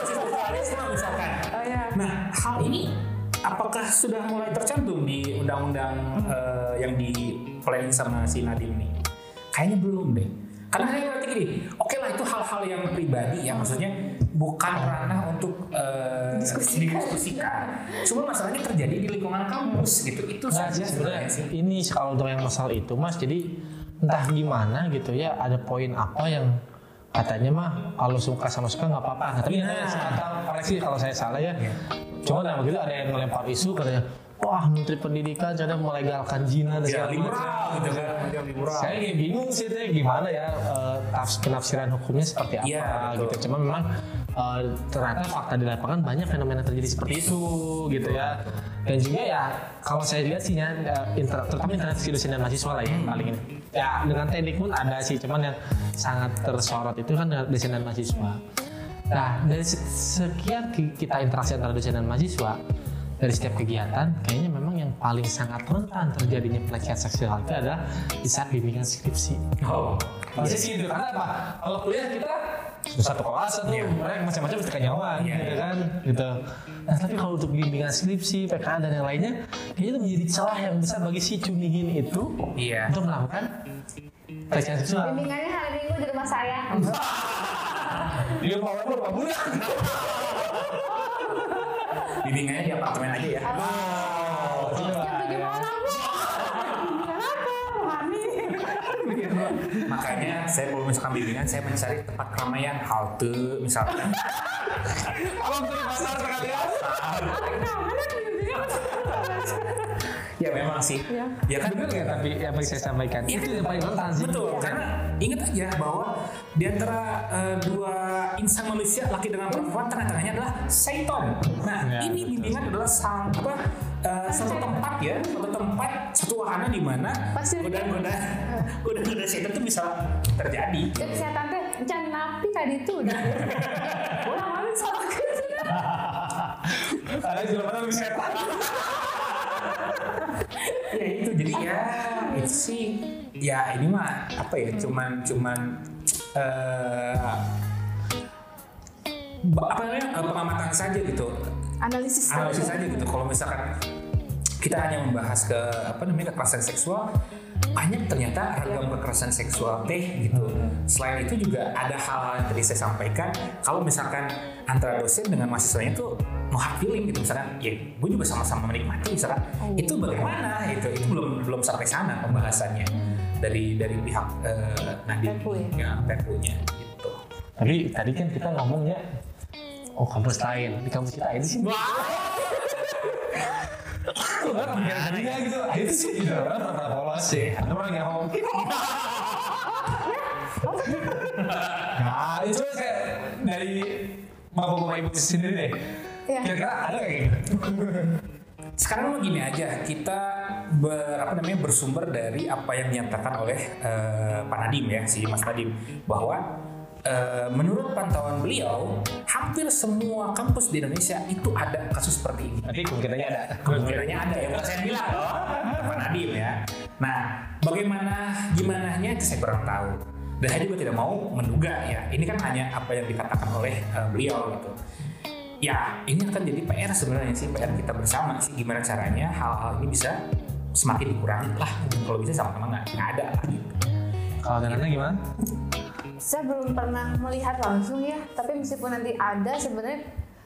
S2: Simbiosis lah misalkan.
S3: oh ya
S2: Nah, hal ini apakah sudah mulai tercantum di undang-undang eh, yang di planning sama si Nadiem nih? Kayaknya belum deh. Karena saya berarti gini, oke lah itu hal-hal yang pribadi ya, maksudnya bukan ranah untuk eh, didiskusikan. Cuma masalahnya terjadi di lingkungan kampus gitu. Itu
S1: Nah,
S2: saja
S1: sih,
S2: sebenarnya sih.
S1: ini kalau untuk yang masalah itu mas jadi entah gimana gitu ya ada poin apa yang katanya mah kalau suka sama suka nggak apa-apa nah, tapi ada yang kata koreksi kalau saya salah ya cuma nah begitu ada yang melempar isu katanya wah menteri pendidikan cara melegalkan zina dan
S2: Ya,
S1: segala
S2: liberal
S1: macam.
S2: gitu kan, liberal.
S1: saya kayak bingung sih itu gimana ya tafs- penafsiran hukumnya seperti apa
S2: betul.
S1: gitu cuma memang eh, ternyata fakta di lapangan banyak fenomena terjadi seperti itu gitu ya dan juga ya kalau saya lihat sih ya eh, inter- terutama interaksi dosen dan mahasiswa lah ya paling ini ya dengan teknik pun ada sih cuman yang sangat tersorot itu kan dosen dan mahasiswa nah dari se- sekian ki- kita interaksi antara dosen dan mahasiswa dari setiap kegiatan kayaknya memang yang paling sangat rentan terjadinya pelecehan seksual itu adalah di saat bimbingan skripsi
S2: Oh,
S1: Pasti sih itu karena apa? Kalau kuliah kita sudah satu kelas tuh
S2: Iya.
S1: mereka macam-macam mesti kenyawan
S2: Iya,
S1: gitu
S2: iya.
S1: kan gitu. Nah tapi kalau untuk bimbingan skripsi, PKA dan yang lainnya, kayaknya itu menjadi celah yang besar bagi si cunihin itu
S2: Iya.
S1: untuk melakukan pelecehan seksual.
S3: bimbingannya hari minggu di rumah saya
S1: Dia mau berapa bulan?
S2: bimbingannya di apartemen aja ya.
S3: jam tujuh malam kenapa rohani
S2: Makanya saya kalau misalkan bimbingan saya mencari tempat keramaian halte misalkan.
S1: Kalau di pasar sekali ya.
S2: Ya memang sih. Ya kan
S1: Benar nggak tapi apa yang saya sampaikan?
S2: Iya
S1: itu
S2: kan?
S1: yang paling rentan sih.
S2: Betul, karena ingat aja bahwa di antara eh, dua insan manusia laki dengan perempuan tengah-tengahnya adalah Satan. Nah,
S1: Ya,
S2: ini bimbingan adalah sang apa eh, satu tempat ya, satu tempat, satu wahana di mana goda-goda goda-goda setan itu bisa terjadi.
S3: jadi saya tante can napi tadi itu udah ulang malam sama
S1: Ada mana lebih setan.
S2: Ya itu jadi ya itu sih ya ini mah apa ya cuman cuman eh ba- apa namanya eh, pengamatan saja gitu.
S3: Analisis
S2: analisis saja gitu. Kalau misalkan kita hanya membahas ke apa namanya kekerasan seksual banyak ternyata ragam kekerasan seksual teh gitu. Selain itu juga ada hal-hal yang tadi saya sampaikan. Kalau misalkan antara dosen dengan mahasiswanya itu no hard feeling gitu misalkan ya gue juga sama-sama menikmati misalkan itu bagaimana? Itu itu belum belum sampai sana pembahasannya dari dari pihak eh, Nadiem.
S3: Perpu ya?
S2: ya perpunya gitu.
S1: Tapi tadi kan kita ngomongnya Oh kampus lain, di kampus kita ini sih Orang mikir tadinya gitu, ah, itu sih gitu. Orang pernah polos sih, ada orang yang ngomong. Nah, itu kayak dari ibu sendiri deh
S3: Iya.
S1: Kira-kira ada kayak gitu?
S2: sekarang gini aja kita ber, apa namanya bersumber dari apa yang dinyatakan oleh eh, Pak Nadim ya si Mas Nadim bahwa eh, menurut pantauan beliau hampir semua kampus di Indonesia itu ada kasus seperti ini.
S1: Nanti kemungkinannya ada.
S2: Kemungkinannya ada ya, bukan saya bilang loh, Pak Nadiem ya. Nah, bagaimana gimana itu saya kurang tahu. Dan saya juga tidak mau menduga ya. Ini kan hanya apa yang dikatakan oleh eh, beliau gitu. Ya, ini akan jadi PR sebenarnya sih PR kita bersama sih gimana caranya hal-hal ini bisa semakin dikurangi lah. Kalau bisa sama-sama nggak nggak ada lah gitu.
S1: Kalau Nana gimana?
S3: saya belum pernah melihat langsung ya tapi meskipun nanti ada sebenarnya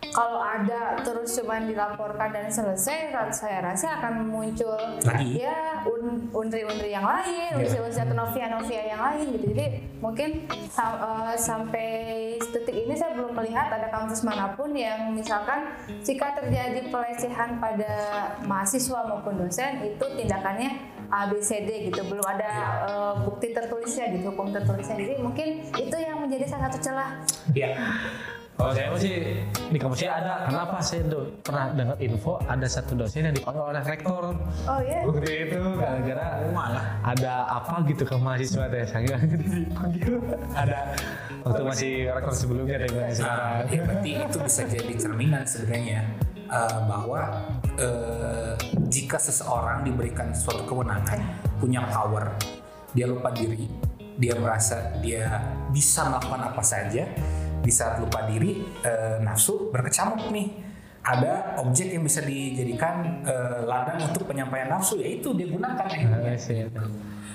S3: kalau ada terus cuma dilaporkan dan selesai saya rasa akan muncul
S2: Lagi?
S3: ya un- unri-unri yang lain,
S2: Iya.
S3: usia-usia atau novia-novia yang lain gitu. Jadi mungkin sam- eh, sampai detik ini saya belum melihat ada kampus mana pun yang misalkan jika terjadi pelecehan pada mahasiswa maupun dosen itu tindakannya A B C D gitu belum ada eh, bukti tertulisnya gitu hukum tertulisnya jadi mungkin itu yang menjadi salah satu celah
S2: Ya,
S1: Kalau saya masih di kampusnya ada. Kenapa saya do- pernah dengar info ada satu dosen yang dipanggil oleh rektor.
S3: oh ya
S1: Waktu itu gara-gara malah ada apa gitu ke mahasiswa teh saya dipanggil. Ada waktu masih rektor sebelumnya dengan sekarang.
S2: ya berarti itu bisa jadi cerminan sebenarnya eh, bahwa eh, jika seseorang diberikan suatu kewenangan, punya power, dia lupa diri, dia merasa dia bisa melakukan apa saja, di saat lupa diri, eh, nafsu berkecamuk nih. Ada objek yang bisa dijadikan eh, ladang untuk penyampaian nafsu, yaitu dia gunakan.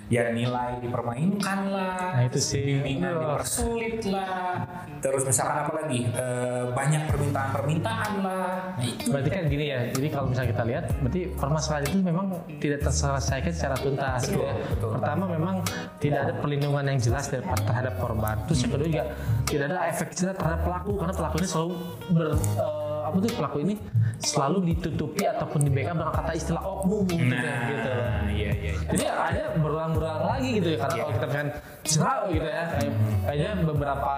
S2: Ya nilai dipermainkan lah,
S1: Nah, itu sih.
S2: bimbingan dipersulit lah, terus misalkan apa lagi Eh, banyak permintaan-permintaan lah, nah itu
S1: Berarti kan gini ya, jadi kalau misalnya kita lihat, berarti permasalahan itu memang tidak terselesaikan secara tuntas. gitu ya.
S2: betul.
S1: Pertama memang tidak ada perlindungan yang jelas terhadap korban. Terus yang kedua juga tidak ada efek jerah terhadap pelaku karena pelaku ini selalu ber, eh, apa tuh pelaku ini selalu ditutupi ataupun di backup dengan kata istilah oknum gitu,
S2: nah,
S1: gitu.
S2: iya iya. iya.
S1: Jadi ada berulang-ulang lagi gitu ya karena
S2: Iya.
S1: kalau kita misalkan cerah gitu ya kayak, kayaknya beberapa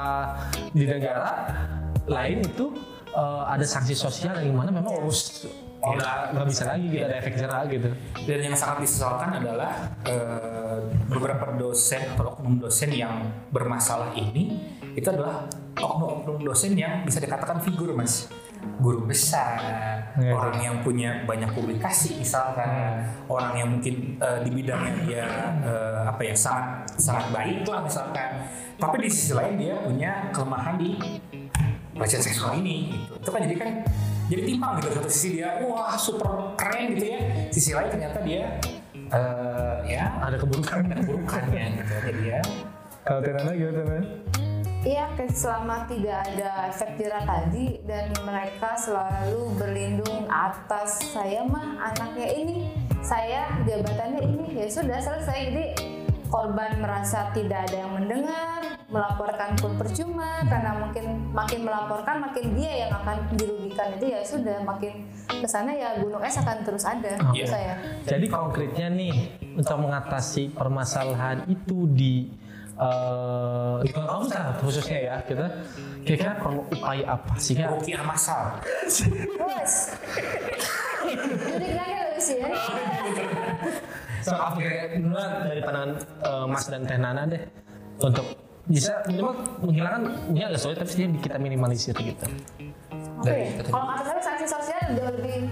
S1: di negara lain itu eh, ada sanksi sosial yang gimana memang harus oh, nggak bisa lagi gitu ada efek jerah gitu.
S2: Dan yang sangat disesalkan adalah eh, beberapa dosen atau oknum dosen yang bermasalah ini itu adalah oknum-oknum dosen yang bisa dikatakan figur mas guru besar
S1: Iya,
S2: orang yang punya banyak publikasi misalkan orang yang mungkin eh, di bidangnya dia eh, apa ya sangat sangat baik lah misalkan tapi di sisi lain dia punya kelemahan di pelecehan seksual ini gitu. itu kan jadi kan jadi timpang gitu satu sisi dia wah super keren gitu ya sisi lain ternyata dia eh, ya
S1: Ada keburukan.
S2: ada keburukannya gitu jadi ya
S1: Kalau Tenana gimana Tenana?
S3: Iya, selama tidak ada efek jerah tadi dan mereka selalu berlindung atas saya mah anaknya ini, saya jabatannya ini, ya sudah selesai. Jadi korban merasa tidak ada yang mendengar, melaporkan pun percuma karena mungkin makin melaporkan makin dia yang akan dirugikan. Jadi ya sudah makin ke sana ya gunung es akan terus ada
S2: Iya.
S3: saya.
S1: Jadi konkretnya nih untuk mengatasi permasalahan itu di eh di kampus lah khususnya ya kita kira-kira perlu upaya apa sih Kak?
S2: rukiah masal
S3: Bos, jadi lagi sih ya.
S1: So, apa kira duluan dari pandangan eh, Mas dan Teh Nana deh untuk bisa minimal menghilangkan ini agak sulit tapi setidaknya kita minimalisir gitu.
S3: Oke, kalau kata saya sanksi sosial jauh lebih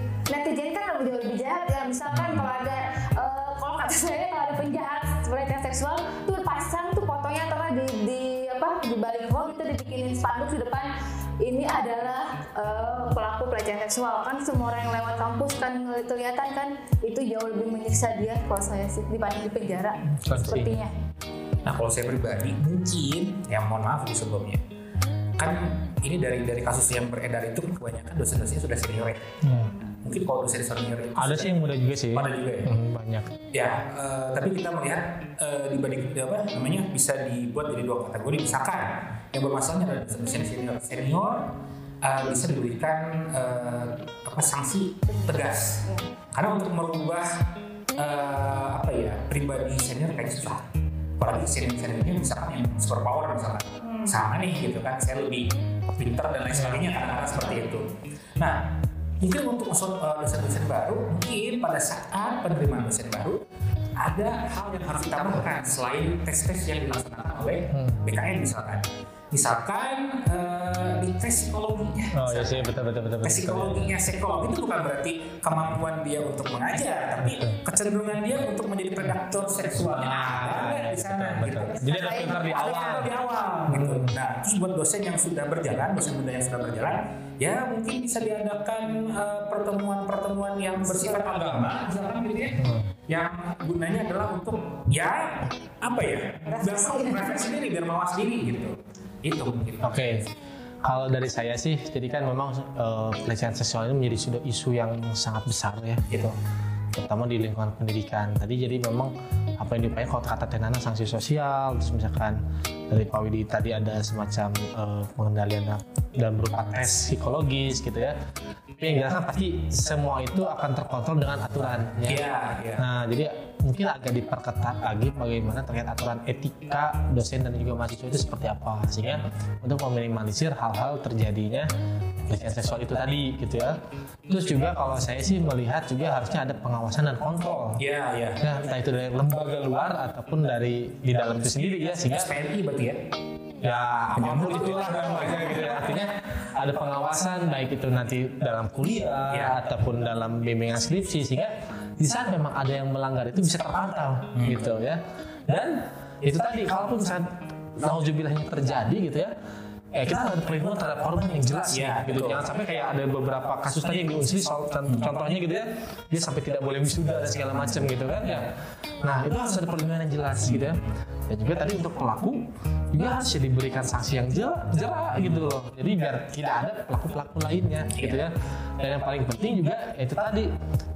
S3: spanduk di depan ini adalah eh, pelaku pelecehan seksual kan semua orang yang lewat kampus kan kelihatan kan itu jauh lebih menyiksa dia kalau saya sih dibanding di penjara
S1: Sanksi.
S3: sepertinya.
S2: Nah kalau saya pribadi mungkin, ya mohon maaf nih sebelumnya, kan ini dari dari kasus yang beredar itu kan kebanyakan dosen-dosennya sudah senior ya. Mungkin kalau dosen senior itu
S1: Ada sih yang muda juga sih.
S2: Ada juga ya?
S1: Hmm, banyak.
S2: Ya, eh, tapi kita melihat eh, dibanding apa namanya bisa dibuat jadi dua kategori. Misalkan yang bermasalahnya adalah dosen senior senior eh, bisa diberikan eh, apa sanksi tegas. Karena untuk merubah eh, apa ya pribadi senior kayaknya susah. Apalagi senior seniornya misalkan yang super power misalkan sama nih gitu kan, saya lebih pintar dan lain sebagainya kadang-kadang seperti itu. Nah, mungkin untuk eh, dosen-dosen baru mungkin pada saat penerimaan dosen baru ada hal yang harus ditambahkan selain tes-tes yang dilaksanakan oleh BKN misalkan misalkan eh, di tes psikologinya
S1: Oh iya sih betul betul betul.
S2: tes
S1: betul.
S2: psikologinya psikolog itu bukan berarti kemampuan dia untuk mengajar tapi kecenderungan dia untuk menjadi predator seksualnya ada di sana
S1: Betul.
S2: gitu.
S1: Jadi ada filter di
S2: Ada
S1: awal.
S2: filter di awal gitu. Nah, terus buat dosen yang sudah berjalan, dosen muda yang sudah berjalan, ya mungkin bisa diadakan eh, pertemuan-pertemuan yang bersifat agama, misalkan gitu ya. Yang gunanya adalah untuk ya apa ya? Biar
S3: Refleksi.
S2: refleksi diri, biar mawas diri gitu. Itu mungkin.
S1: Oke. Kalau dari saya sih, jadi kan memang eh, pelecehan seksual ini menjadi sudah isu yang sangat besar ya, gitu. Terutama di lingkungan pendidikan. Tadi jadi memang apa yang diupayakan kalau kata Tenana sanksi sosial, terus misalkan dari Pak Widi tadi ada semacam eh, pengendalian dalam berupa tes psikologis gitu ya. Yang jelas kan pasti semua itu akan terkontrol dengan aturan ya.
S2: Iya, iya.
S1: Nah, jadi mungkin agak diperketat lagi bagaimana terkait aturan etika dosen dan juga mahasiswa itu seperti apa sehingga untuk meminimalisir hal-hal terjadinya pelecehan seksual itu tadi gitu ya. Terus juga kalau saya sih melihat juga harusnya ada pengawasan dan kontrol.
S2: Iya, iya.
S1: Ya, entah itu dari lembaga luar ataupun dari di dalam itu sendiri ya sehingga
S2: SPNI berarti ya.
S1: Ya apa pun itulah namanya gitu ya. Artinya ada pengawasan baik itu nanti dalam kuliah
S2: Ya.
S1: ataupun dalam bimbingan skripsi sehingga di saat memang ada yang melanggar itu bisa terpantau gitu ya. Dan itu tadi kalaupun misalnya naujubillahnya terjadi gitu ya eh kita ada perlindungan terhadap korban yang jelas
S2: Ya,
S1: gitu.
S2: betul.
S1: jangan sampai kayak ada beberapa kasus tadi yang di Unsri soal con- contohnya gitu ya dia sampai tidak boleh wisuda dan segala macam gitu kan ya. Nah itu harus ada perlindungan yang jelas gitu ya. Dan juga tadi untuk pelaku juga harus ya diberikan sanksi yang jelas gitu loh. Jadi biar tidak ada pelaku pelaku lainnya gitu ya. Dan yang paling penting juga ya itu tadi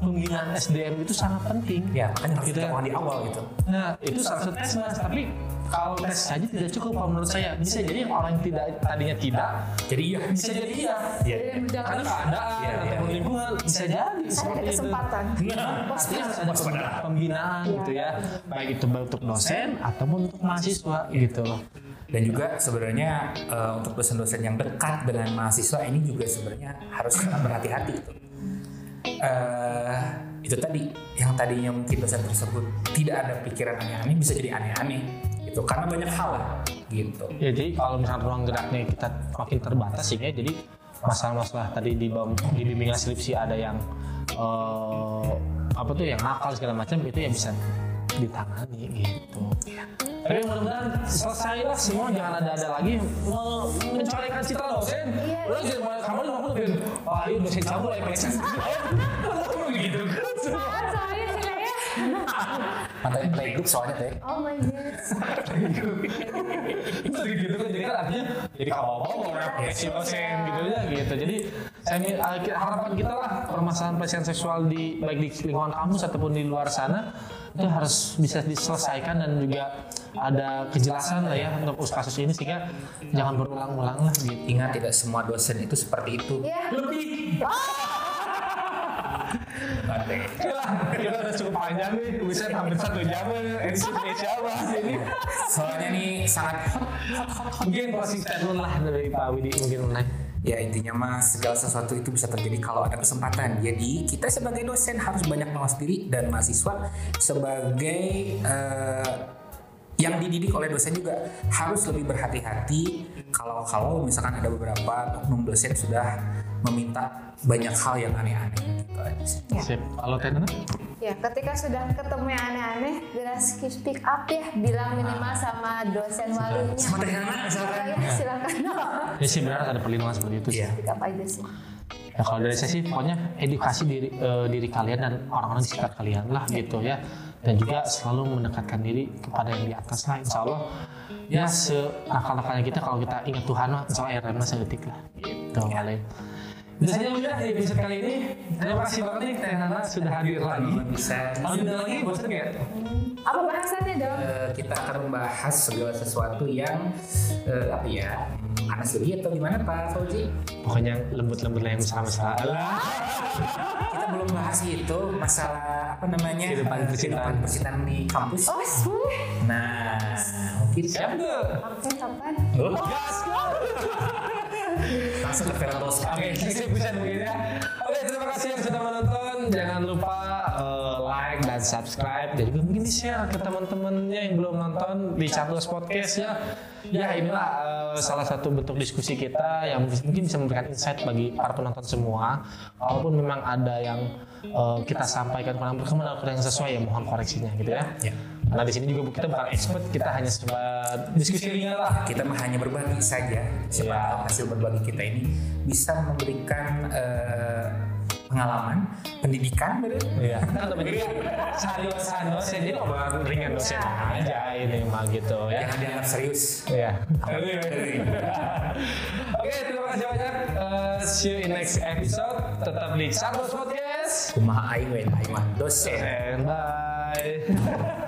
S1: pembinaan SDM itu sangat penting
S2: Ya, kan harus
S1: Gitu ya.
S2: di awal gitu.
S1: Nah, itu salah satu tes mas, tapi kalau tes saja tidak cukup kalau menurut saya. Bisa jadi yang orang yang tidak tadinya tidak,
S2: Jadi iya.
S1: bisa jadi iya.
S2: Iya.
S1: Karena keadaan
S2: Iya, iya,
S1: ataupun
S2: iya.
S1: lingkungan bisa jadi
S3: ada
S1: seperti itu.
S3: kesempatan
S1: Artinya harus ada pembinaan, pembinaan gitu ya, baik itu untuk dosen ataupun untuk mahasiswa gitu loh.
S2: Dan juga sebenarnya eh, untuk dosen-dosen yang dekat dengan mahasiswa ini juga sebenarnya harus sangat berhati-hati itu. Eh, itu tadi yang tadinya mungkin dosen tersebut tidak ada pikiran aneh-aneh bisa jadi aneh-aneh gitu karena banyak hal lah gitu.
S1: Ya jadi kalau misalnya ruang geraknya kita makin terbatas sehingga jadi masalah-masalah tadi di di bimbingan skripsi ada yang eh, apa tuh yang nakal segala macam itu ya bisa ditangani gitu. Tapi mudah-mudahan selesai lah semua jangan ada-ada lagi me- mencorengkan citra dosen.
S3: Iya.
S1: Lo jangan kamu lu ngomong gitu. Wah, ini dosen cabul ya PSS. gitu.
S3: Ah, sorry sih Lea.
S2: Matanya playgroup soalnya teh.
S3: oh my god
S1: Terus gitu kan jadi kan artinya jadi kalau mau represi dosen gitu ya gitu jadi saya ki- harapan kita lah permasalahan pelecehan seksual di baik di lingkungan kampus ataupun di luar sana itu harus bisa diselesaikan dan juga ada kejelasan lah ya untuk kasus ini sehingga jangan berulang-ulang lah gitu.
S2: Ingat tidak semua dosen itu seperti itu.
S3: ya
S2: Lebih. Oke.
S1: Oke lah, kita udah cukup panjang nih, bisa hampir satu jam edisi spesial bahas ini.
S2: Soalnya nih sangat hot, hot, hot, hot.
S1: Mungkin closing statement lah dari Pak Widi mungkin mengenai
S2: Ya intinya mas segala sesuatu itu bisa terjadi kalau ada kesempatan. Jadi kita sebagai dosen harus banyak mawas diri dan mahasiswa sebagai eh, yang dididik oleh dosen juga harus lebih berhati-hati kalau kalau misalkan ada beberapa oknum dosen sudah meminta banyak hal yang aneh-aneh gitu aja.
S3: Ya.
S1: Sip. Kalau?
S3: Ya, ketika sudah ketemu yang aneh-aneh, jelas speak up ya, bilang minimal sama dosen walinya.
S2: Sama Tenana misalkan.
S3: Ya, silakan.
S1: Ya sih benar ada perlindungan seperti itu sih.
S2: Iya.
S3: speak up aja sih.
S1: Ya kalau dari saya sih pokoknya edukasi diri eh, diri kalian dan orang-orang di sekitar kalian lah gitu ya. Dan juga selalu mendekatkan diri kepada yang di atas lah insya Allah. Ya senakal-nakalnya kita kalau kita ingat Tuhan mah insya Allah airnya sedetik lah. Gitu kali. Saja udah di episode kali ini. Terima kasih banget nih Teh Nana sudah hadir lagi.
S2: Bisa.
S1: Kalau diundang lagi bosan nggak?
S3: Apa bahasannya dong?
S2: Eh, kita akan membahas segala sesuatu yang eh, apa ya panas dulu atau gimana Pak Fauzi?
S1: Pokoknya lembut-lembut lah yang mesra-mesra.
S2: Kita belum bahas itu masalah apa namanya
S1: Kehidupan
S2: eh,
S1: percintaan.
S2: percintaan di kampus.
S3: Oh, boleh.
S2: Nah, mungkin
S1: Siap tuh.
S3: Oke, kapan?
S1: Gas.
S2: Langsung ke Veratos.
S1: Ya. Oke, terima kasih yang sudah menonton. Jangan lupa dan subscribe dan juga mungkin di share ke teman-temannya yang belum nonton di Charles Podcast ya. Ya inilah uh, salah satu bentuk diskusi kita yang mungkin bisa memberikan insight bagi para penonton semua. Walaupun memang ada yang uh, kita sampaikan kurang berkenan atau yang sesuai ya mohon koreksinya gitu ya.
S2: Ya.
S1: Karena di sini juga kita bukan expert, kita hanya coba diskusi ringan lah.
S2: Kita mah hanya berbagi saja. Siapa tahu hasil berbagi kita ini bisa memberikan eh, pengalaman, pendidikan, bener?
S1: Iya. Kan namanya juga sehari-hari dosen, jadi obrolan ringan dosen aja ini mah gitu ya.
S2: Jangan dianggap serius.
S1: Iya. Oke, terima kasih banyak. Uh, see you in next episode. Tetap di Santos Podcast.
S2: Kumaha aing we aing mah dosen.
S1: Bye.